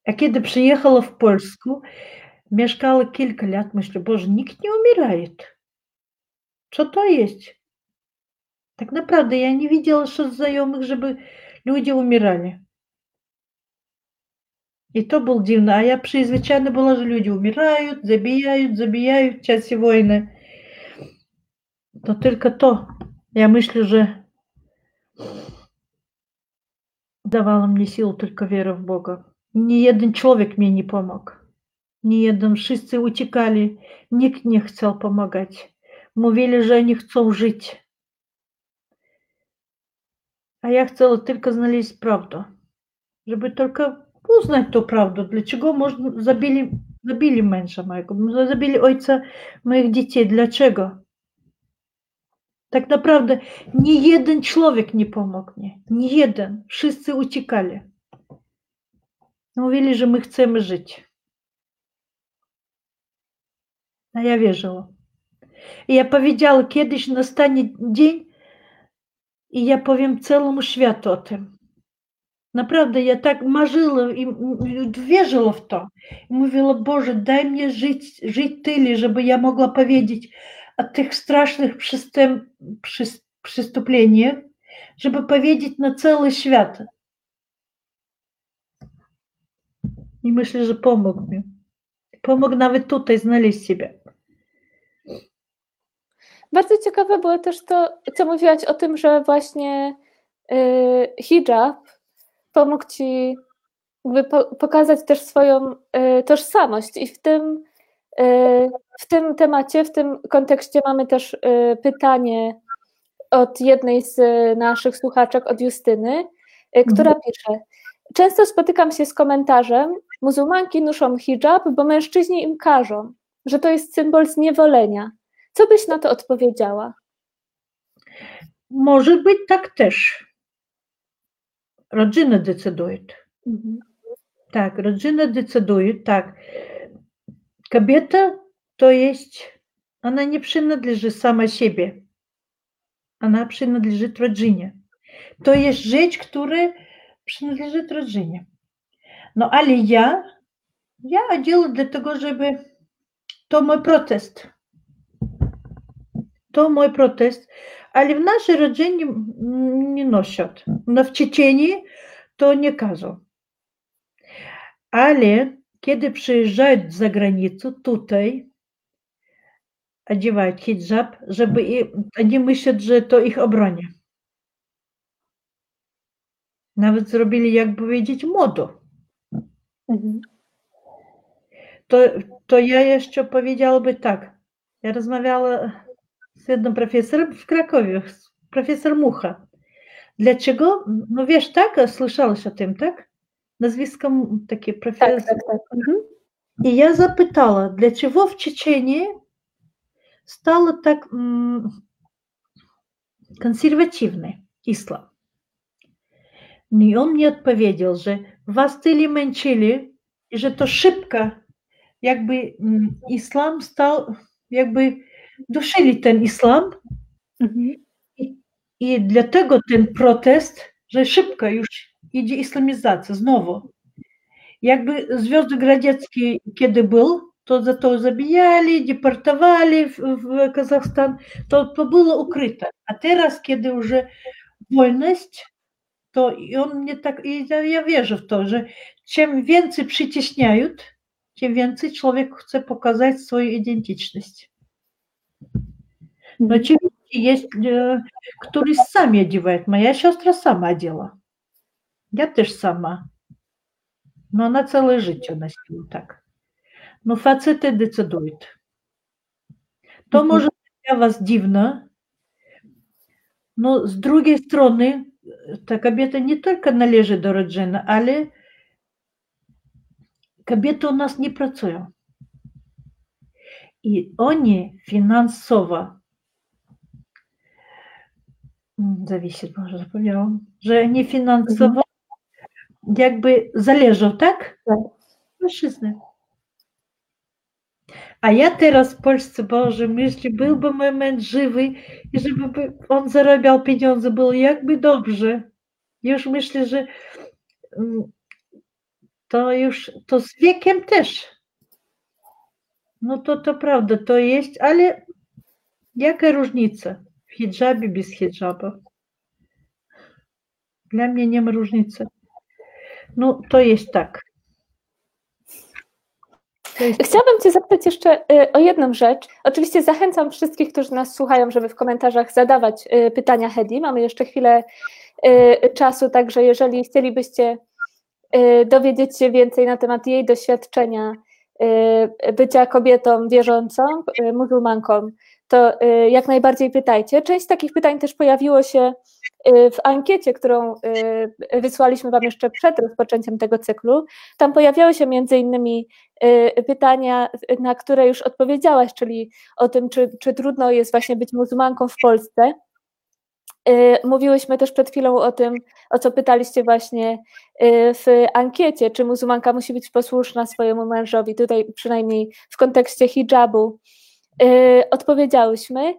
A kiedy przyjechała w Polsku, mieszkała kilka lat, myślę, Boże, nikt nie umiera. Co to jest? Tak naprawdę ja nie widziała wśród znajomych, żeby ludzie umierali. И то було дивно. А я б ще і звичайно люди умирают, забігають, забігають в часі войны. То только то, я мислю, же давала мне силу только вера в Бога. Ни один человек мне не помог. ни один, всі утекали, никто не хотел помогать, мы вели же, не хочуть жить, А я хотела только знались правду, чтобы только uznać tą prawdę, dlaczego można, zabili, zabili męża mojego, zabili ojca moich dzieci, dlaczego? Tak naprawdę ni jeden człowiek nie pomógł mnie, ni jeden, wszyscy uciekali. Mówili, że my chcemy żyć. A ja wierzyła. I ja powiedziała, kiedyś nastanie dzień i ja powiem całemu światu o tym. Naprawdę, ja tak marzyła i wierzyła w to. I mówiła, Boże, daj mnie żyć, żyć tyle, żeby ja mogła powiedzieć o tych strasznych przystęp, przystąpieniach, żeby powiedzieć na cały świat. I myślę, że pomógł mi. Pomógł nawet tutaj znaleźć siebie. Bardzo ciekawe było też to, co mówiłaś o tym, że właśnie yy, hijab pomógł ci pokazać też swoją y, tożsamość i w tym, y, w tym temacie, w tym kontekście mamy też y, pytanie od jednej z naszych słuchaczek, od Justyny, która mhm. pisze Często spotykam się z komentarzem muzułmanki noszą hijab, bo mężczyźni im każą, że to jest symbol zniewolenia. Co byś na to odpowiedziała? Może być tak też rodziny decydują. Mhm. Tak, rodzina decyduje, tak. Kobieta to jest, она не принадлежит сама себе. Она принадлежит rodzinie. To jest rzecz, która принадлежит rodzinie. No ale ja, ja делаю для того, żeby to mój protest. To mój protest, ale w naszej rodzinie mm, nie noszą. No w Czeczenii to nie każą. Ale kiedy przyjeżdżają za granicę, tutaj одевают hijab, żeby i, oni myślą, że to ich obroni. Nawet zrobili, jak powiedzieć, modę. Mhm. To, to ja jeszcze powiedziałaby tak. Ja rozmawiała z jednym profesorem w Krakowie, profesor Mucha. Dlaczego? No wiesz, tak? Słyszałeś o tym, tak? Nazwisko takie profesor. Tak, tak, tak. Mhm. I я запитала, для чего в Чечении стало так консервативный ислам? И он мне ответил, что восстали менчили, и же то шибко, как бы ислам стал, как бы duszyli ten islam Mhm. i dlatego ten protest, że szybko już idzie islamizacja znowu. Jakby Związek Radziecki kiedy był, to za to zabijali, deportowali w, w Kazachstan, to, to było ukryte. A teraz, kiedy już wolność, to i on mnie tak, i ja, ja wierzę w to, że czym więcej przyciśniają, tym więcej człowiek chce pokazać swoją identyczność. Но тем есть, э, кто и сами одевает. Моя сестра сама одела. Я тоже сама. Но она целое життя носила так. Ну, фацити децидують. То, может, для вас дивно, но с другой стороны, так кабета не только належит до роджена, але кабета у нас не працує. И они финансово Mm, Zawiście, może zapomniałam, że nie finansowo mhm. jakby zależą, tak? Tak. Mężczyzny. A ja teraz w Polsce, Boże, myślę, byłby mój męż żywy i żeby on zarabiał pieniądze, było jakby dobrze. Już myślę, że mm, to już, to z wiekiem też. No to to prawda, to jest, ale jaka różnica? Hijabie, bez hijabu. Dla mnie nie ma różnicy. No to jest tak. Jest Chciałabym Cię zapytać jeszcze y, o jedną rzecz. Oczywiście zachęcam wszystkich, którzy nas słuchają, żeby w komentarzach zadawać y, pytania Hedi. Mamy jeszcze chwilę y, czasu, także jeżeli chcielibyście dowiedzieć się więcej na temat jej doświadczenia bycia kobietą wierzącą, muzułmanką, to y, jak najbardziej pytajcie. Część takich pytań też pojawiło się y, w ankiecie, którą y, wysłaliśmy Wam jeszcze przed rozpoczęciem tego cyklu. Tam pojawiały się między innymi pytania, na które już odpowiedziałaś, czyli o tym, czy, czy trudno jest właśnie być muzułmanką w Polsce. Mówiłyśmy też przed chwilą o tym, o co pytaliście właśnie w ankiecie, czy muzułmanka musi być posłuszna swojemu mężowi, tutaj przynajmniej w kontekście hijabu. Y, Odpowiedziałyśmy.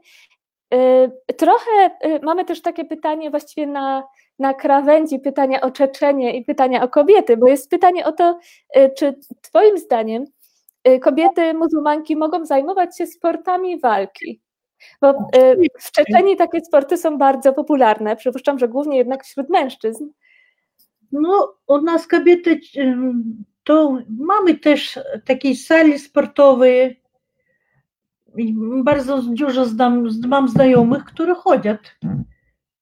Y, Trochę y, mamy też takie pytanie właściwie na, na krawędzi pytania o Czeczenie i pytania o kobiety, bo jest pytanie o to, czy Twoim zdaniem kobiety muzułmanki mogą zajmować się sportami walki? Bo w Czeczeniu takie sporty są bardzo popularne. Przypuszczam, że głównie jednak wśród mężczyzn. No, u nas kobiety, to mamy też takie sali sportowe. Bardzo dużo znam, mam znajomych, które chodzą.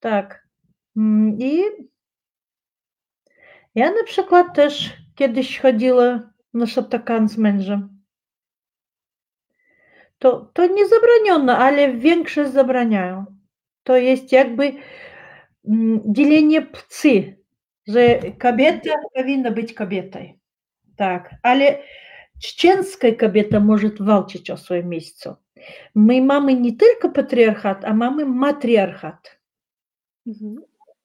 Tak. Mm, I ja na przykład też kiedyś chodziła na szatakan z mężem. To, to nie zabroniono, ale większość zabraniają. To jest jakby mm, dzielenie płci, że kobieta powinna być kobietą. Tak, ale czeczeńska kobieta może walczyć o swoje miejsce. My mamy nie tylko patriarchat, a mamy matriarchat.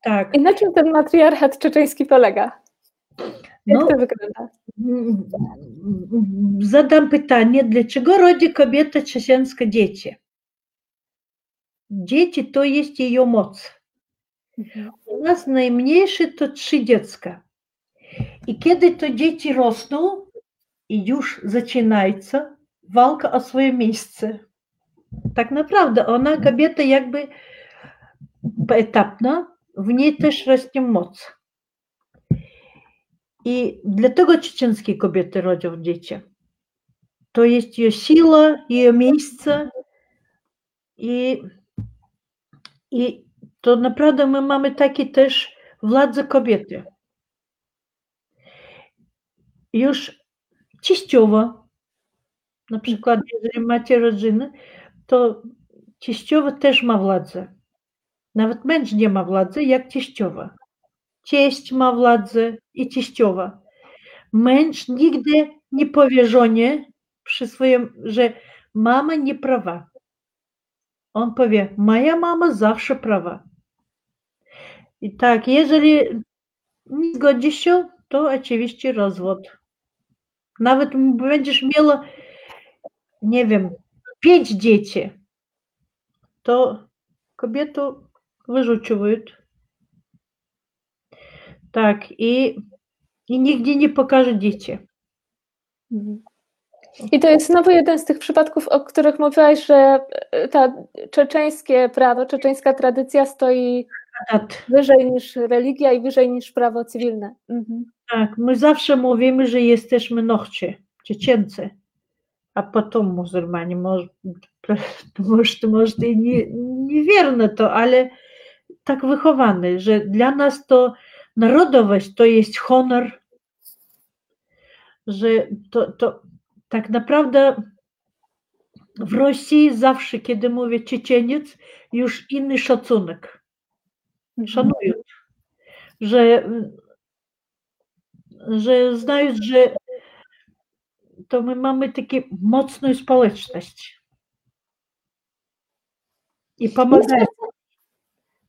Tak. I na czym ten matriarchat czeczeński polega? Jak No, to wygląda? м, задам pytanie, dlaczego rodzi kobieta czeczeńska dzieci? Dzieci to jest jej moc. Mhm. U nas najmniejsze to trzy dziecka. I kiedy to dzieci rosną, i już zaczynaється walka o swoje miejsce. Tak naprawdę ona, kobieta jakby poetapna, w niej też rośnie moc. I dlatego czeczeńskie kobiety rodzą dzieci. To jest jej siła, jej miejsce i, i to naprawdę my mamy takie też władzę kobiety. Już teściowa, na przykład jeżeli macie rodzinę, to teściowa też ma władzę. Nawet męż nie ma władzy, jak teściowa. Teść ma władzę i teściowa. Męż nigdy nie powie żonie przy swoim, że mama nie prawa. On powie, moja mama zawsze prawa. I tak, jeżeli nie zgodzi się, to oczywiście rozwód. Nawet będziesz miała, nie wiem, pięć dzieci, to kobietę wyrzuciły. Tak, i, i nigdzie nie pokaże dzieci. Mhm. I to jest znowu jeden z tych przypadków, o których mówiłaś, że ta czeczeńskie prawo, czeczeńska tradycja stoi Tak, wyżej niż religia i wyżej niż prawo cywilne. Mhm. tak, my zawsze mówimy, że jesteśmy nochcie, Czeczency, a potem muzułmanie. Może, może, może i nie, niewierne to, ale tak wychowane, że dla nas to narodowość to jest honor, że to, to tak naprawdę w Rosji zawsze, kiedy mówię Czeczeniec, już inny szacunek. Szanują, że, że znają, że to my mamy taką mocną społeczność. I pomagają.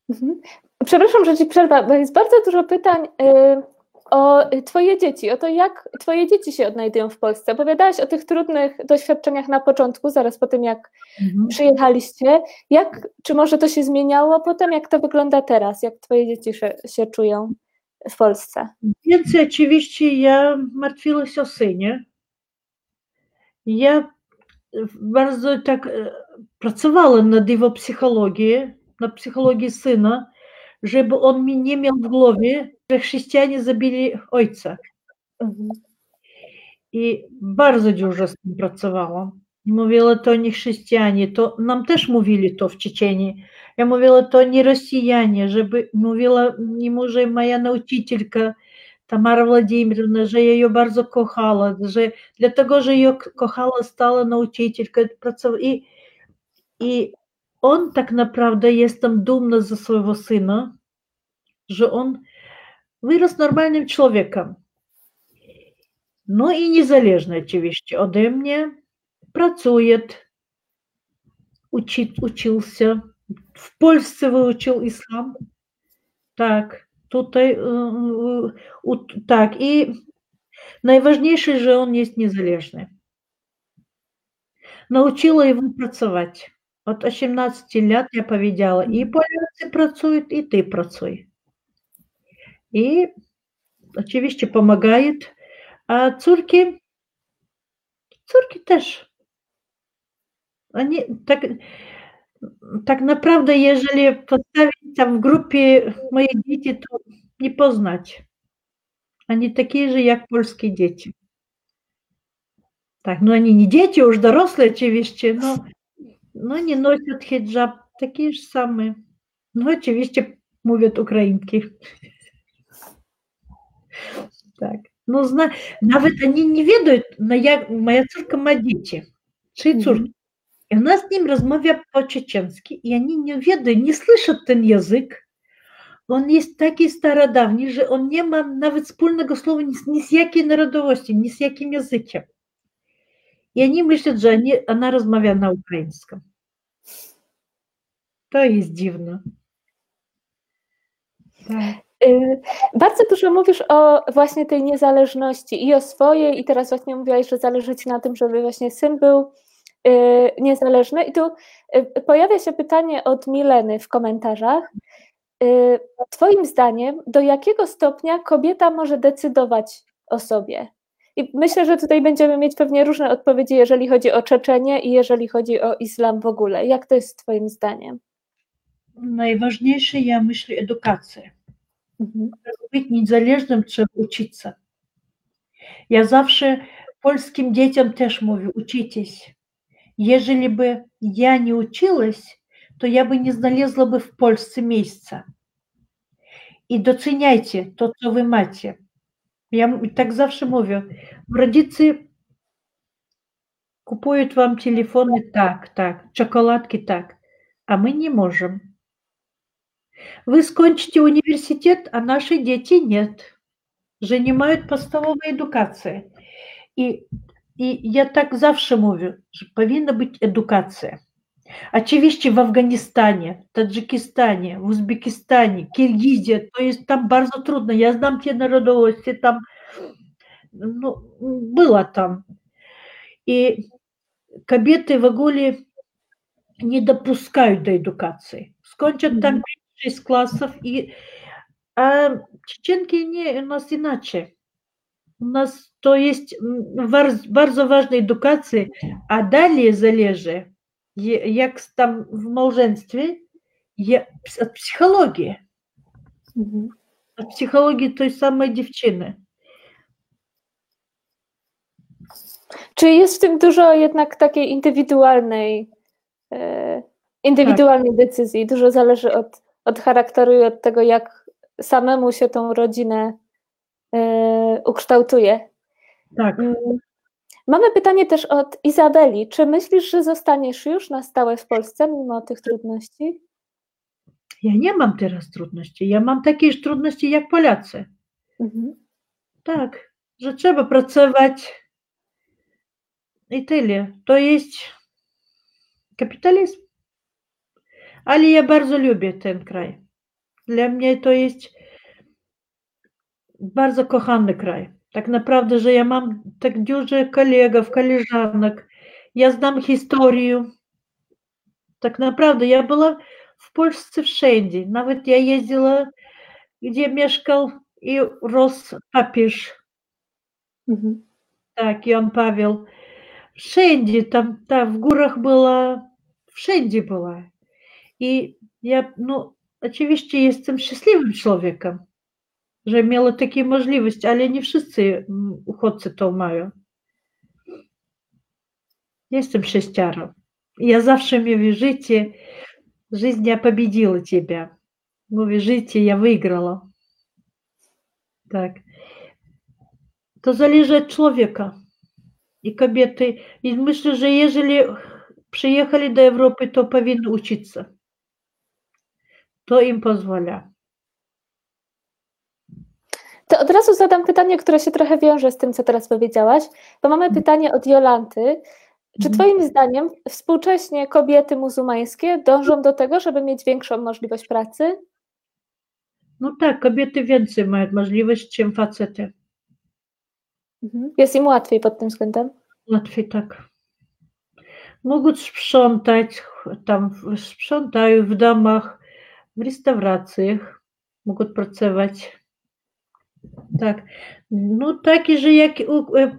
Mhm. Przepraszam, że ci przerwę, bo jest bardzo dużo pytań y, o twoje dzieci, o to, jak twoje dzieci się odnajdują w Polsce. Opowiadałaś o tych trudnych doświadczeniach na początku, zaraz po tym, jak Mhm. przyjechaliście. Jak, czy może to się zmieniało potem? Jak to wygląda teraz? Jak twoje dzieci się, się czują w Polsce? Więcej oczywiście ja martwiła się o synie. Ja bardzo tak e, pracowała nad jego psychologią, na psychologii syna, żeby on mi nie miał w głowie, chrześcijanie zabili ojca. Mhm. I bardzo dużo z tym pracowałam. Mówiła, to nie chrześcijanie, to nam też mówili to w Czeczeniu. Ja mówiła, to nie Rosjanie, żeby mówiła ему, że moja nauczycielka Tamara Władimировна, że ja ją bardzo kochała, że dlatego, że ją kochała, stała nauczycielką. pracow- I, I on tak naprawdę, jestem dumna ze swojego syna, że on вырос нормальным человеком, но и незалежно, очевидно, ode мне, працует, учит, учился. В Польсce выучил ислам, Так, тут э, э, так, и найважніше, же он есть незалежный. Научила его працювати. От 18 лет я повідяла, і поляці працюють, и ты працуй и, oczywiście, pomagает. A córki, córki też. Oni, tak, tak naprawdę, jeżeli postawić tam w grupie moje dzieci, to nie poznać. Они такие же, jak polskie dzieci. Так, ну они не дети, уж дорослые, очевидно, но, но не носят хиджаб, такие же самые. Ну, очевидно, мовят украинки. Так. Ну, зна... нават они не ведают. на я моя цурка мадзіці чы и і она с ним размовя по-чеченски и они не ведают не слышат ten язык он есть такой стародавний же он не нема нават спольнага слова ні, ні з якій народовасці ні з якім языке И они мыслят же они она размовя на украинском. то есть дивно. так. Bardzo dużo mówisz o właśnie tej niezależności i o swojej, i teraz właśnie mówiłaś, że zależy Ci na tym, żeby właśnie syn był y, niezależny. I tu y, pojawia się pytanie od Mileny w komentarzach. Twoim zdaniem, do jakiego stopnia kobieta może decydować o sobie? I myślę, że tutaj będziemy mieć pewnie różne odpowiedzi, jeżeli chodzi o Czeczenię i jeżeli chodzi o islam w ogóle. Jak to jest Twoim zdaniem? Najważniejsze, ja myślę, edukacja. Угу. Быть незалежним це учиться. Я завше польским детям теж мовлю, учитесь. Ежели бы я не училась, то я бы не залезла бы в Польсце месяца. И доценяйте то, что вы маєте. Я так завжди мовлю. Родиці купують вам телефоны, так, так, шоколадки так, а мы не можем. Вы скончите университет, а наши дети нет. Занимают постової едукації. и и я так завжди мовлю, що повинна бути едукація. Очевидно, в Афганистане, Таджикистане, в Узбекистані, Киргизії, то есть там барзо трудно. Я знам те народовості, там ну, было там. И кабеты в Аголе не допускают до эдукации. Скончат там Skończą tam 6 классов. И, а чеченки не, у нас иначе. У нас то есть bardzo ważna edukacja, a dalej zależy, jak tam w małżeństwie, od psychologii. Mhm. Od psychologii tej samej dziewczyny. Czy jest w tym dużo jednak takiej indywidualnej, e, indywidualnej tak. decyzji? Dużo zależy od od charakteru i od tego, jak samemu się tą rodzinę y, ukształtuje. Tak. Mm. Mamy pytanie też od Izabeli. Czy myślisz, że zostaniesz już na stałe w Polsce mimo tych trudności? Ja nie mam teraz trudności. Ja mam takie trudności jak Polacy. Mhm. Tak, że trzeba pracować i tyle. To jest kapitalizm. Ale ja bardzo lubię ten kraj. Dla mnie to jest bardzo kochany kraj. Tak naprawdę, że ja mam tak dużo kolegów, koleżanek. Ja znam historię. Tak naprawdę, ja była w Polsce wszędzie. Nawet ja jeździła, gdzie mieszkał i rósł papież. Mhm. Tak, Jan Paweł. Wszędzie, tam, tam w górach była, wszędzie była. I ja, no, oczywiście jestem szczęśliwym człowiekiem, że miała takie możliwości, ale nie wszyscy uchodźcy to mają. Jestem sześciarą. Ja zawsze mówię, życie, жизнь я победила тебя. Życie, ja wygrała. Tak. To zależy od człowieka i kobiety. I myślę, że jeżeli przyjechali do Europy, to powinny uczyć się to im pozwala. To od razu zadam pytanie, które się trochę wiąże z tym, co teraz powiedziałaś, bo mamy mhm. pytanie od Jolanty. Czy mhm. Twoim zdaniem współcześnie kobiety muzułmańskie dążą do tego, żeby mieć większą możliwość pracy? No tak, kobiety więcej mają możliwość niż facety. Mhm. Jest im łatwiej pod tym względem? Łatwiej, tak. Mogą sprzątać, tam sprzątają w domach, w restauracjach mogą pracować. Tak. No takie, że jak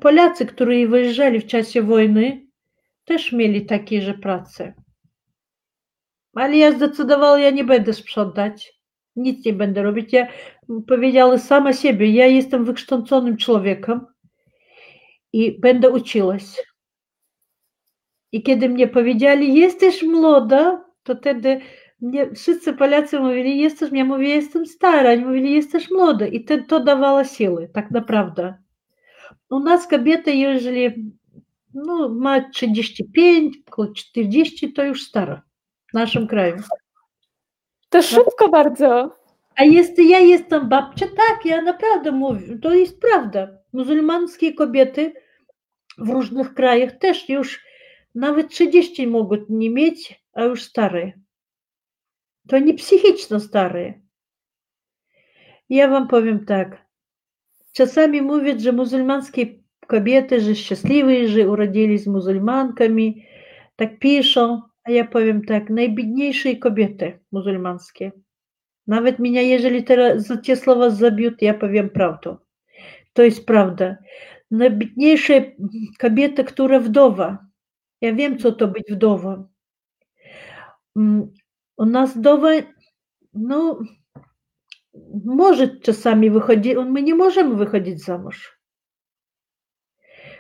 Polacy, którzy wyjeżdżali w czasie wojny, też mieli takie że prace. Ale ja zdecydowała, ja nie będę sprzątać. Nic nie będę robić. Ja powiedziała sama siebie, ja jestem wykształconym człowiekiem i będę uczyłaś. I kiedy mnie powiedzieli, jesteś młoda, to wtedy mnie wszyscy Polacy mówili, jesteś, ja mówię, jestem stara, oni mówili, jesteś młoda i to, to dawało siły, tak naprawdę. U nas kobiety, jeżeli no, ma 35, około 40, to już stara w naszym kraju. To szybko bardzo. A jest, ja jestem babcia, tak, ja naprawdę mówię, to jest prawda. Muzułmańskie kobiety w różnych krajach też już nawet 30 mogą nie mieć, a już stare то они психично старые. Я вам повім так. Часами мовят же мусульманские кабеты же счастливые же уродились мусульманками, так пишут, а я повім так, найбідніші кобіти мусульманские. Навіть меня, ежели за те слова забьют, я повім правду. То есть правда. Найбідніші кобіти, которая вдова. Я вім, что то быть вдова у нас до войны, ну, может часами выходить, ну, мы не можем выходить замуж.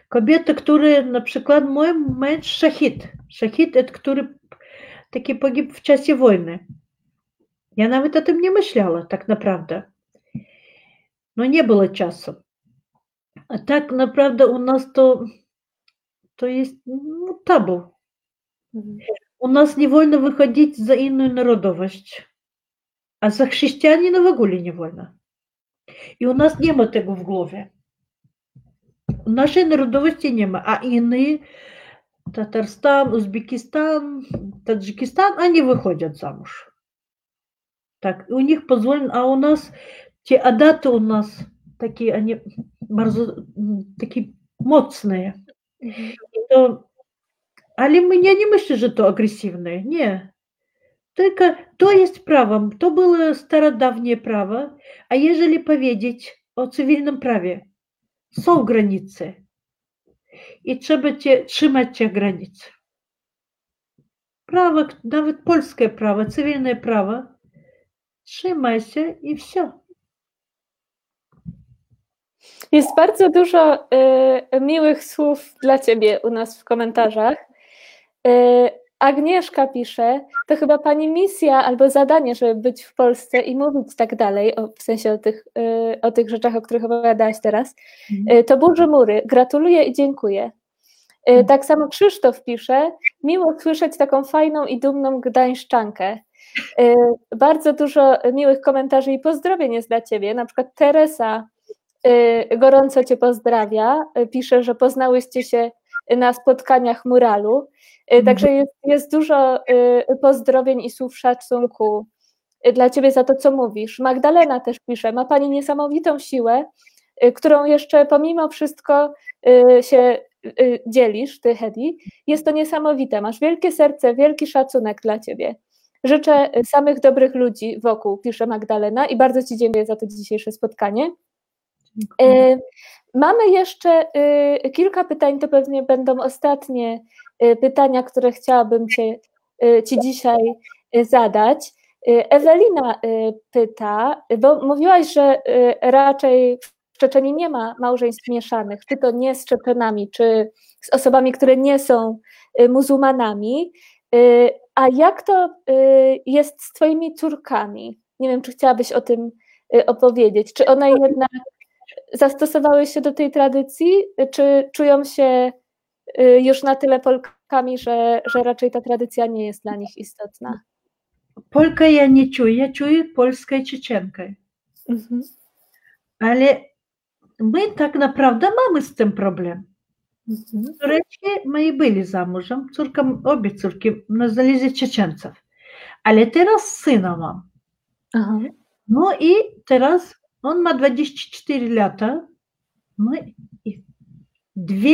Кобеты, которые, например, мой меч Шахид. Шахид – это который таки погиб в часе войны. Я навіть о тим не мишляла, так направда. Но не было часу. А так, направда, у нас то, то есть ну, табу. У нас не вольно выходить за иную народовость, а за христианина в ogóle не вольно. И у нас нема tego w głowie. Naszej narodowości nie ma, a inne, Tatarstan, Uzbekistan, Tadżykistan, они выходят замуж. Так, у них позволено, а у нас, те адаты у нас такие, они такие mocne. To ale ja nie myślę, że to agresywne. Nie. Tylko to jest prawem. To było starodawnie prawo. A jeżeli powiedzieć o cywilnym prawie, są granice. I trzeba cię, trzymać tych granic. Prawo, nawet polskie prawo, cywilne prawo, trzymaj się i все. Jest bardzo dużo y, miłych słów dla ciebie u nas w komentarzach. Y, Agnieszka pisze, to chyba pani misja albo zadanie, żeby być w Polsce i mówić tak dalej, o, w sensie o tych, y, o tych rzeczach, o których opowiadałaś teraz. Y, to burzy mury. Gratuluję i dziękuję. Y, tak samo Krzysztof pisze, miło słyszeć taką fajną i dumną gdańszczankę. Bardzo dużo miłych komentarzy i pozdrowień jest dla ciebie. Na przykład Teresa gorąco cię pozdrawia. Pisze, że poznałyście się na spotkaniach muralu. Y, Także jest, jest dużo y, pozdrowień i słów szacunku y, dla ciebie za to, co mówisz. Magdalena też pisze, ma pani niesamowitą siłę, którą jeszcze pomimo wszystko się dzielisz, ty Hedi. Jest to niesamowite, masz wielkie serce, wielki szacunek dla ciebie. Życzę samych dobrych ludzi wokół, pisze Magdalena i bardzo ci dziękuję za to dzisiejsze spotkanie. Y, Mamy jeszcze kilka pytań, to pewnie będą ostatnie pytania, które chciałabym cię, y, Ci dzisiaj y, zadać. Y, Ewelina y, pyta, bo mówiłaś, że y, raczej w Czeczeniu nie ma małżeństw mieszanych, czy to nie z Czeczenami, czy z osobami, które nie są y, muzułmanami. Y, A jak to y, jest z Twoimi córkami? Nie wiem, czy chciałabyś o tym y, opowiedzieć. Czy one jednak zastosowały się do tej tradycji, czy czują się y, już na tyle Polkami, że, że raczej ta tradycja nie jest dla nich istotna? Polka ja nie czuję, ja czuję polską Czeczenkę. Mhm. Ale my tak naprawdę mamy z tym problem. Mhm. Córeczki moje byli za mężem, córka, obie córki nazwali Czeczeńców. Ale teraz syna mam. Aha. No i teraz on ma 24 lata. No i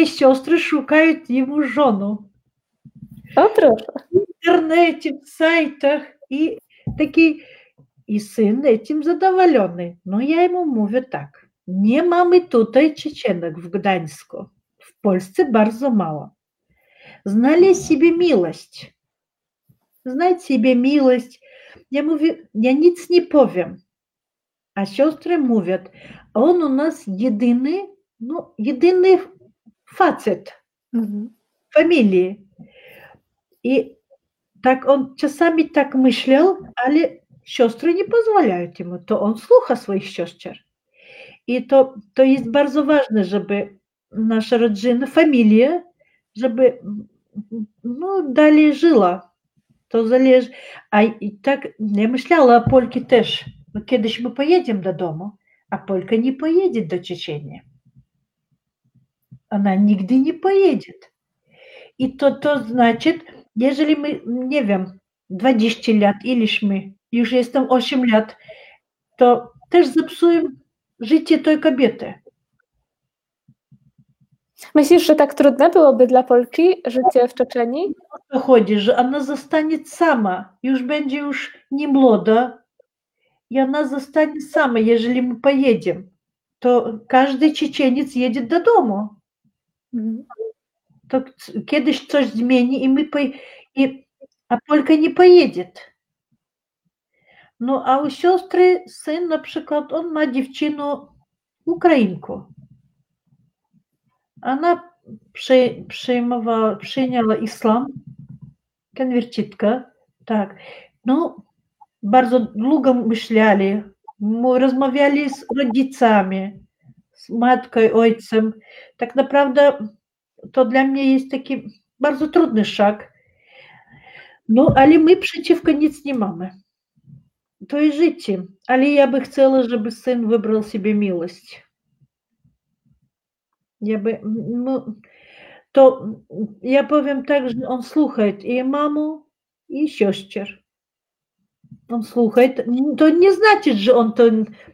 siostry szukają jemu żonę. O proszę. W internecie, w sajtach i taki i syn этим zadowolony. No ja mu mówię tak, nie mamy tutaj Czeczenek w Gdańsku. W Polsce bardzo mało. Znaleźć sobie miłość. Znać sobie miłość. Ja mówię, ja nic nie powiem. A siostry mówią, on u nas jedyny, no jedyny фацет угу. фамилии. И так он часами так мышлял, але сестры не позволяют ему, то он слуха своих сестер. И то, то есть дуже важно, чтобы наша родина, фамилия, чтобы ну, далее жила. То залеж... А и так я мишляла, а польки теж. Кидыш мы поедем до дома, а полька не поедет до Чечения. Ona nigdy nie pojedzie. I to, to znaczy, jeżeli my, nie wiem, 20 lat, ileś my, już jestem 8 lat, to też zepsują życie tej kobiety. Myślisz, że tak trudne byłoby dla Polki życie w Czeczeni? O to chodzi, że ona zostanie sama, już będzie już nie młoda, i ona zostanie sama, jeżeli my pojedziemy. To każdy Czeczeniec jedzie do domu. Mhm. C- kiedyś coś zmieni i my по... Polka nie pojedzie. No a u siostry syn na przykład, on ma dziewczynę Ukrainkę. Ona przy, przyjmowała, przyjęła islam, konwercitka, tak. No, bardzo długo myśleli, my rozmawiali z rodzicami, z matką, ojcem. Tak naprawdę to dla mnie jest taki bardzo trudny szag. No, ale my przeciwko nic nie mamy. To jest życie. Ale ja by chciała, żeby syn wybrał sobie miłość. Ja by, no, to ja powiem tak, że on słucha i mamу, i siostер. On słucha. To nie znaczy, że on to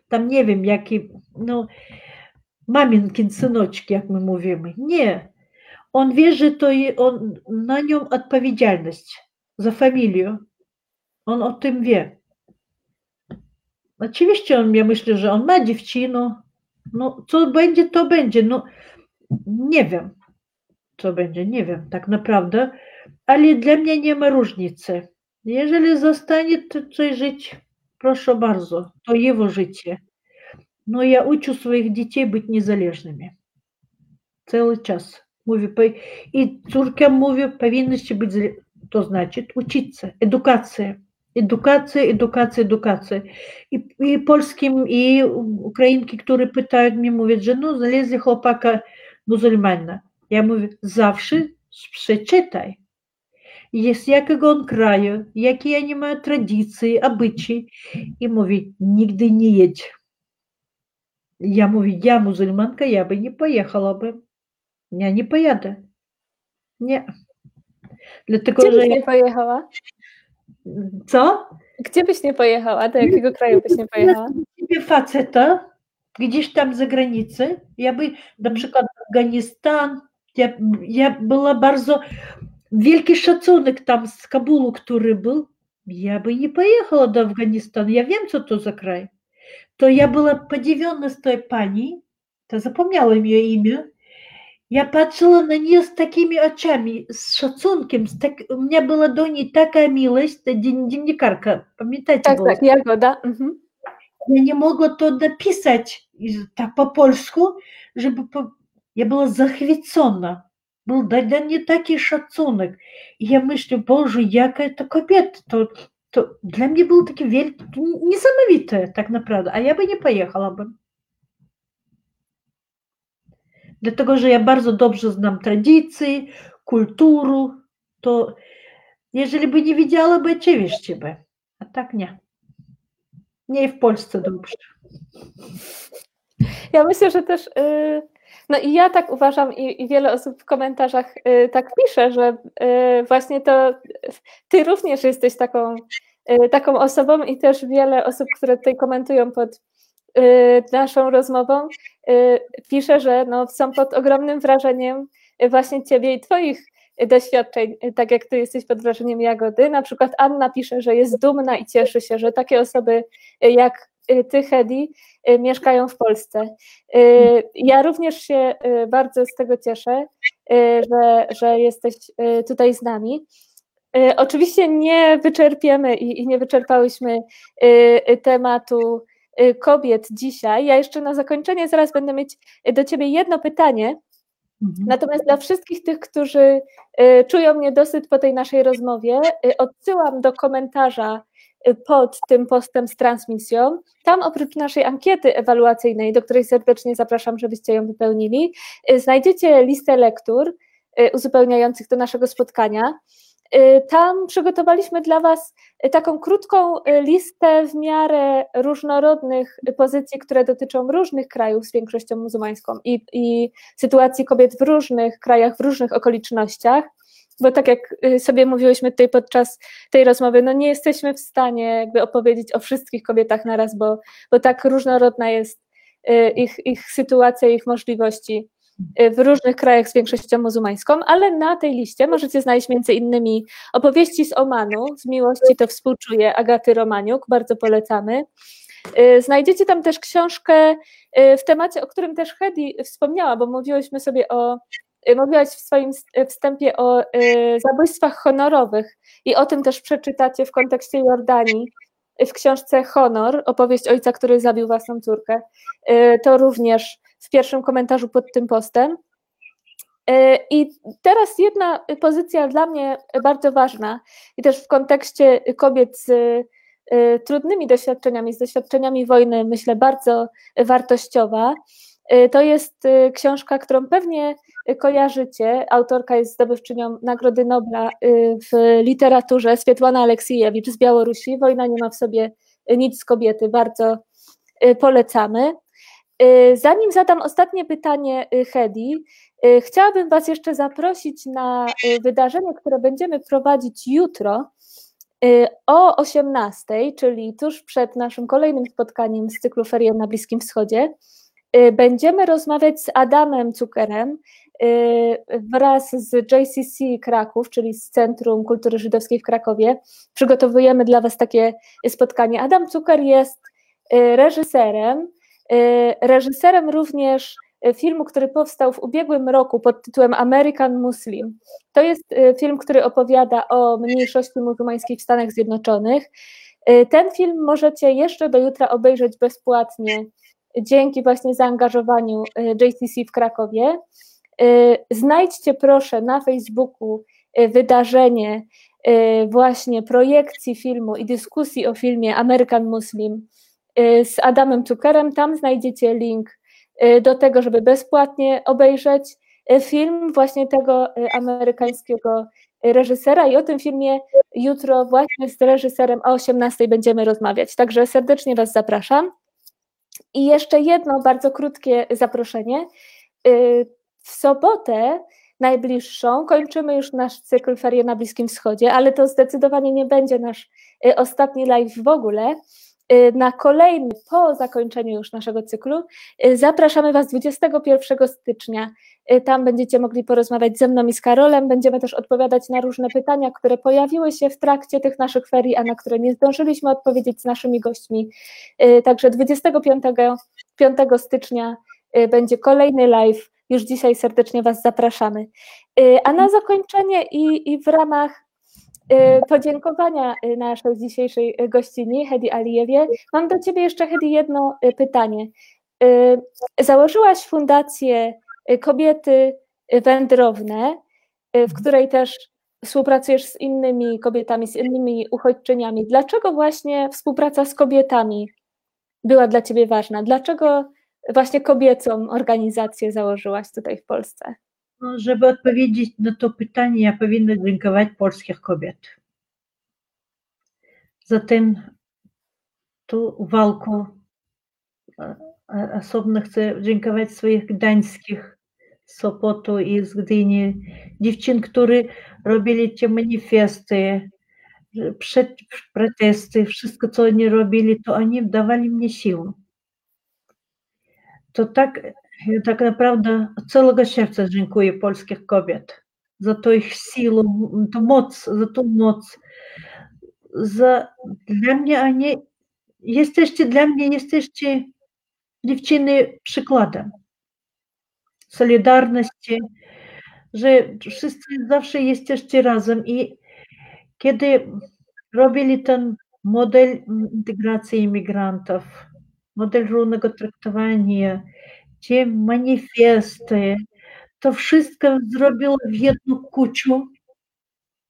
tam nie wiem, jaki, no, maminkin synочек, jak my mówimy. Nie. On wie, że to je, on, na nią odpowiedzialność za familię. On o tym wie. Oczywiście on, ja myślę, że on ma dziewczynę. No, co będzie, to będzie. No, nie wiem, co będzie, nie wiem, tak naprawdę. Ale dla mnie nie ma różnicy. Jeżeli zostanie to coś żyć, proszę bardzo, to jego życie. но я учу своих детей быть незалежными. Целый час. и цуркам мові повинности быть, бути, то значит учиться, едукація. Эдукация, эдукация, эдукация. И, и польским, и украинки, которые пытают мне, mówią, że no, залезли хлопака muzułmana. Я mówię, завши, przeczytaj. Jest jakiego on kraju, jakie ja nie ma tradycji, obyczaj. I mówi, nigdy nie jedź. Ja mówię, ja muzułmanka, ja by nie pojechała by. Ja nie pojadę. Nie. Dlatego, Gdzie że byś ja, nie pojechała? co? Gdzie byś nie pojechała? Do jakiego kraju byś nie pojechała? Себе faceta gdzieś tam za granicą, ja by na przykład Afganistan, ja, ja była bardzo wielki szacunek tam z Kabulu, który był, ja by nie pojechała do Afganistanu, ja wiem, co to za kraj. To ja była podziwiona z tej pani, to zapomniałem jej imię, ja patrzyła na nią z takimi oczami, z szacunkiem, z tak, u mnie była do niej taka miłość, ta dzien- dziennikarka, pamiętacie? Tak, była tak, Jagoda. Mhm. я не могла то написать из- так żeby po... ja była zachwycona. Był dla dla mnie taki szacunek. I ja myślę, Boże, jaka to kobieta. To, to dla mnie był taki wielki, niesamowite tak naprawdę, a ja by nie pojechałabym. Dlatego, że ja bardzo dobrze znam tradycje, kulturę, to jeżeli by nie widziała, by oczywiście by. A tak nie. Nie w Polsce dobrze. Ja myślę, że też. y, No i ja tak uważam, i, i wiele osób w komentarzach y, tak pisze, że y, właśnie to ty również jesteś taką, y, taką osobą, i też wiele osób, które tutaj komentują pod y, naszą rozmową, y, pisze, że no, są pod ogromnym wrażeniem y, właśnie ciebie i twoich doświadczeń, tak jak ty jesteś pod wrażeniem Jagody. Na przykład Anna pisze, że jest dumna i cieszy się, że takie osoby jak ty, Hedi, y, mieszkają w Polsce. Y, Ja również się y, bardzo z tego cieszę, y, że, że jesteś y, tutaj z nami. Y, Oczywiście nie wyczerpiemy i, nie wyczerpałyśmy y, y, tematu y, kobiet dzisiaj. Ja jeszcze na zakończenie zaraz będę mieć do Ciebie jedno pytanie. Mhm. Natomiast dla wszystkich tych, którzy y, czują niedosyt po tej naszej rozmowie, y, odsyłam do komentarza y, pod tym postem z transmisją. Tam oprócz naszej ankiety ewaluacyjnej, do której serdecznie zapraszam, żebyście ją wypełnili, znajdziecie listę lektur uzupełniających do naszego spotkania. Y, Tam przygotowaliśmy dla Was y, taką krótką y, listę w miarę różnorodnych pozycji, które dotyczą różnych krajów z większością muzułmańską i, i sytuacji kobiet w różnych krajach, w różnych okolicznościach. bo tak jak sobie mówiłyśmy tutaj podczas tej rozmowy, no nie jesteśmy w stanie jakby opowiedzieć o wszystkich kobietach naraz, bo, bo tak różnorodna jest ich, ich sytuacja, ich możliwości w różnych krajach z większością muzułmańską, ale na tej liście możecie znaleźć między innymi opowieści z Omanu, z miłości to współczuję Agaty Romaniuk, bardzo polecamy. Znajdziecie tam też książkę w temacie, o którym też Hedi wspomniała, bo mówiłyśmy sobie o Y, mówiłaś w swoim y, wstępie o y, zabójstwach honorowych i o tym też przeczytacie w kontekście Jordanii w książce Honor, opowieść ojca, który zabił własną córkę. To również w pierwszym komentarzu pod tym postem. I teraz jedna pozycja dla mnie bardzo ważna i też w kontekście kobiet z trudnymi doświadczeniami, z doświadczeniami wojny, myślę, bardzo wartościowa. To jest książka, którą pewnie kojarzycie. Autorka jest zdobywczynią Nagrody Nobla w literaturze, Swietłana Aleksijewicz z Białorusi. Wojna nie ma w sobie nic z kobiety, bardzo polecamy. Y, zanim zadam ostatnie pytanie Hedi, chciałabym Was jeszcze zaprosić na wydarzenie, które będziemy prowadzić jutro o 18, czyli tuż przed naszym kolejnym spotkaniem z cyklu Ferie na Bliskim Wschodzie. Będziemy rozmawiać z Adamem Cukerem, Y, wraz z JCC Kraków, czyli z Centrum Kultury Żydowskiej w Krakowie, przygotowujemy dla Was takie spotkanie. Adam Cuker jest y, reżyserem, y, reżyserem również filmu, który powstał w ubiegłym roku pod tytułem American Muslim. To jest film, który opowiada o mniejszości muzułmańskiej w Stanach Zjednoczonych. Ten film możecie jeszcze do jutra obejrzeć bezpłatnie dzięki właśnie zaangażowaniu JCC w Krakowie. Y, znajdźcie proszę na Facebooku y, wydarzenie y, właśnie projekcji filmu i dyskusji o filmie American Muslim z Adamem Zuckerem. Tam znajdziecie link do tego, żeby bezpłatnie obejrzeć film właśnie tego amerykańskiego reżysera i o tym filmie jutro właśnie z reżyserem o 18 będziemy rozmawiać. Także serdecznie Was zapraszam. I jeszcze jedno bardzo krótkie zaproszenie. W sobotę najbliższą kończymy już nasz cykl Ferie na Bliskim Wschodzie, ale to zdecydowanie nie będzie nasz y, ostatni live w ogóle. Y, na kolejny, po zakończeniu już naszego cyklu, y, zapraszamy Was 21 stycznia. Tam będziecie mogli porozmawiać ze mną i z Karolem. Będziemy też odpowiadać na różne pytania, które pojawiły się w trakcie tych naszych ferii, a na które nie zdążyliśmy odpowiedzieć z naszymi gośćmi. Także 25 5 stycznia będzie kolejny live już dzisiaj serdecznie Was zapraszamy. Y, a na zakończenie i, i w ramach y, podziękowania y, naszej dzisiejszej gościni, Hedi Alijewie, mam do Ciebie jeszcze, Hedi, jedno pytanie. Założyłaś fundację Kobiety Wędrowne, w której też współpracujesz z innymi kobietami, z innymi uchodźczyniami. Dlaczego właśnie współpraca z kobietami była dla Ciebie ważna? Dlaczego właśnie kobiecą organizację założyłaś tutaj w Polsce? No, żeby odpowiedzieć na to pytanie, ja powinna dziękować polskich kobiet. Za tę tu walkę osobno chcę dziękować swoich gdańskich Sopotu i z Gdyni dziewczyn, które robili te manifesty, przed protesty, wszystko co oni robili, to oni dawali mnie siłę to tak, ja tak naprawdę od całego serca dziękuję polskich kobiet za to ich siłę, to moc, za tą moc. Za, dla mnie oni, jesteście dla mnie, jesteście dziewczyny przykładem solidarności, że wszyscy zawsze jesteście razem i kiedy robili ten model integracji imigrantów, model równego traktowania, te manifesty, to wszystko zrobiła w jedną kuciu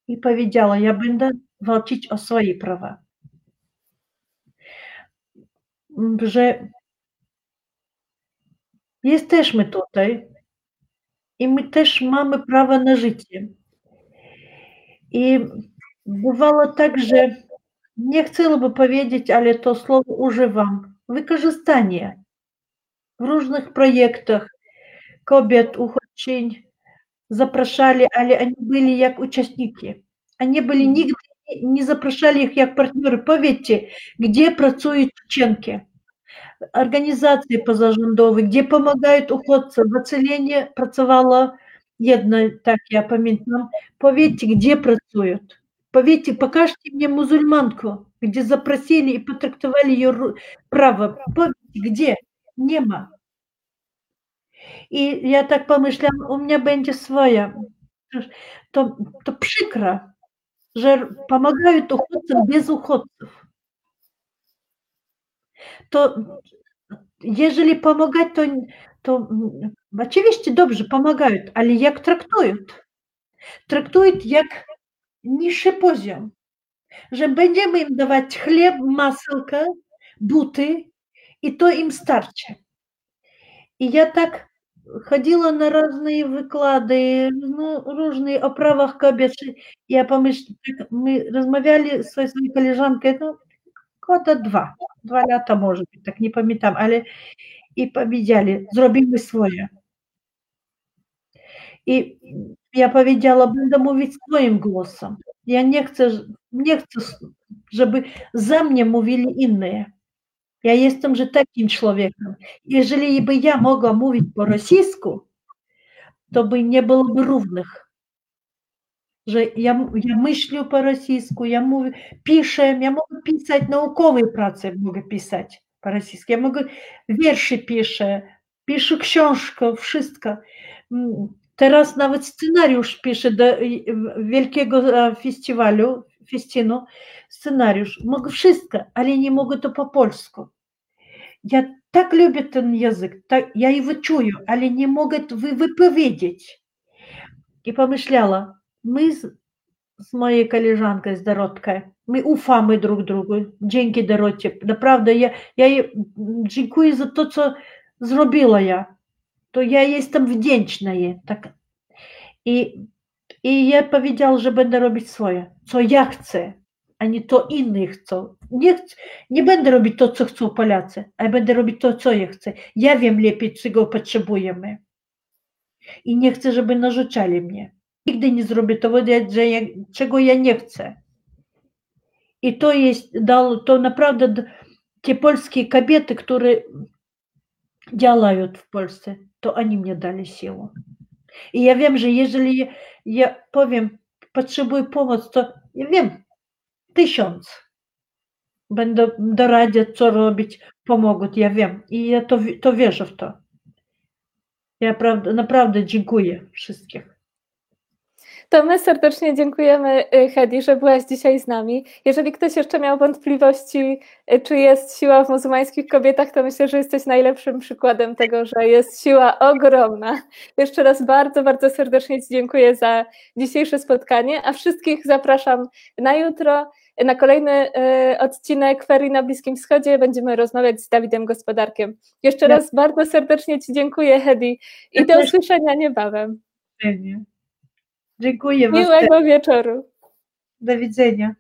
i powiedziała, ja będę walczyć o swoje prawa. Że jesteśmy tutaj i my też mamy prawo na życie. I bywało tak, że nie chciałabym powiedzieć, ale to słowo używam wykorzystanie w różnych projektach kobiet, uchodźczyń запрошали, але они были як участники. Они были нигде не запрошали их як партнеры. Поверьте, где працують чеченки, організації позарządowe, где помогают уходцам. В оцеленні працювала jedna, так я пам'ятаю. Поверьте, где працуют. Поверьте, покажите мне мусульманку, где запросили и потрактовали ее ру- право. Поверьте, Nie ma. I ja tak pomyślałam, u mnie będzie swoja. To, to przykra, że pomagają uchodźcom bez uchodźców. To jeżeli pomagać, to, to oczywiście dobrze pomagają, ale jak traktują? Traktują jak niższy poziom, że będziemy im dawać chleb, masełka, buty, и то им старче. И я так ходила на разные выклады, ну, разные о правах кобеты. Я помню, мы размовляли с своей, своей коллежанкой, ну, года два, два лета, может быть, так не памятам, але и победяли, мы свое. И я повідяла, буду мовить своим голосом. Я не хочу, не хочу, чтобы за мне мовили иные. Człowiekiem. Jeżeli by ja mogła mówić po rosyjsku, to by nie byłoby równych. Że ja, ja myślę po rosyjsku, ja mówię, piszę, ja mogę pisać naukowe prace, mogę pisać po rosyjsku, ja mogę wiersze piszę, piszę książkę, wszystko. Mm, Teraz nawet scenariusz piszę do y, wielkiego e, festiwalu, festinu, scenariusz. Mogę wszystko, ale nie mogę to po polsku. Ja tak lubię ten język, tak, ja jego czuję, ale nie mogę to wy, wypowiedzieć. I pomyślała, my z, z mojej koleżanką, z Dorotką, my ufamy drug drugu, dzięki Dorocie. Naprawdę, ja, ja jej dziękuję za to, co zrobiła ja. To ja jestem wdzięczna jej. Tak. I, I ja powiedziała, że będę robić swoje, co ja chcę, a nie to inni chcą. Nie, nie będę robić to, co chcą Polacy, a będę robić to, co ja chcę. Ja wiem lepiej, czego potrzebujemy. I nie chcę, żeby narzeczali mnie. Nigdy nie zrobię tego, czego ja nie chcę. I to jest, dało, to naprawdę te polskie kobiety, które działają w Polsce, to oni mnie dali siłę. I ja wiem, że jeżeli ja powiem, potrzebuję pomocy, to ja wiem, tysiąc będę doradzić, co robić, pomogą, ja wiem. I ja to, to wierzę w to. Ja prawda, naprawdę dziękuję wszystkich. To my serdecznie dziękujemy, y, Hedi, że byłaś dzisiaj z nami. Jeżeli ktoś jeszcze miał wątpliwości, y, czy jest siła w muzułmańskich kobietach, to myślę, że jesteś najlepszym przykładem tego, że jest siła ogromna. Jeszcze raz bardzo, bardzo serdecznie Ci dziękuję za dzisiejsze spotkanie, a wszystkich zapraszam na jutro. Na kolejny y, odcinek Ferii na Bliskim Wschodzie będziemy rozmawiać z Dawidem Gospodarkiem. Jeszcze Ja- raz bardzo serdecznie Ci dziękuję, Hedi, i Ja do też- usłyszenia niebawem. Dziękuję. Miłego wieczoru. Do widzenia.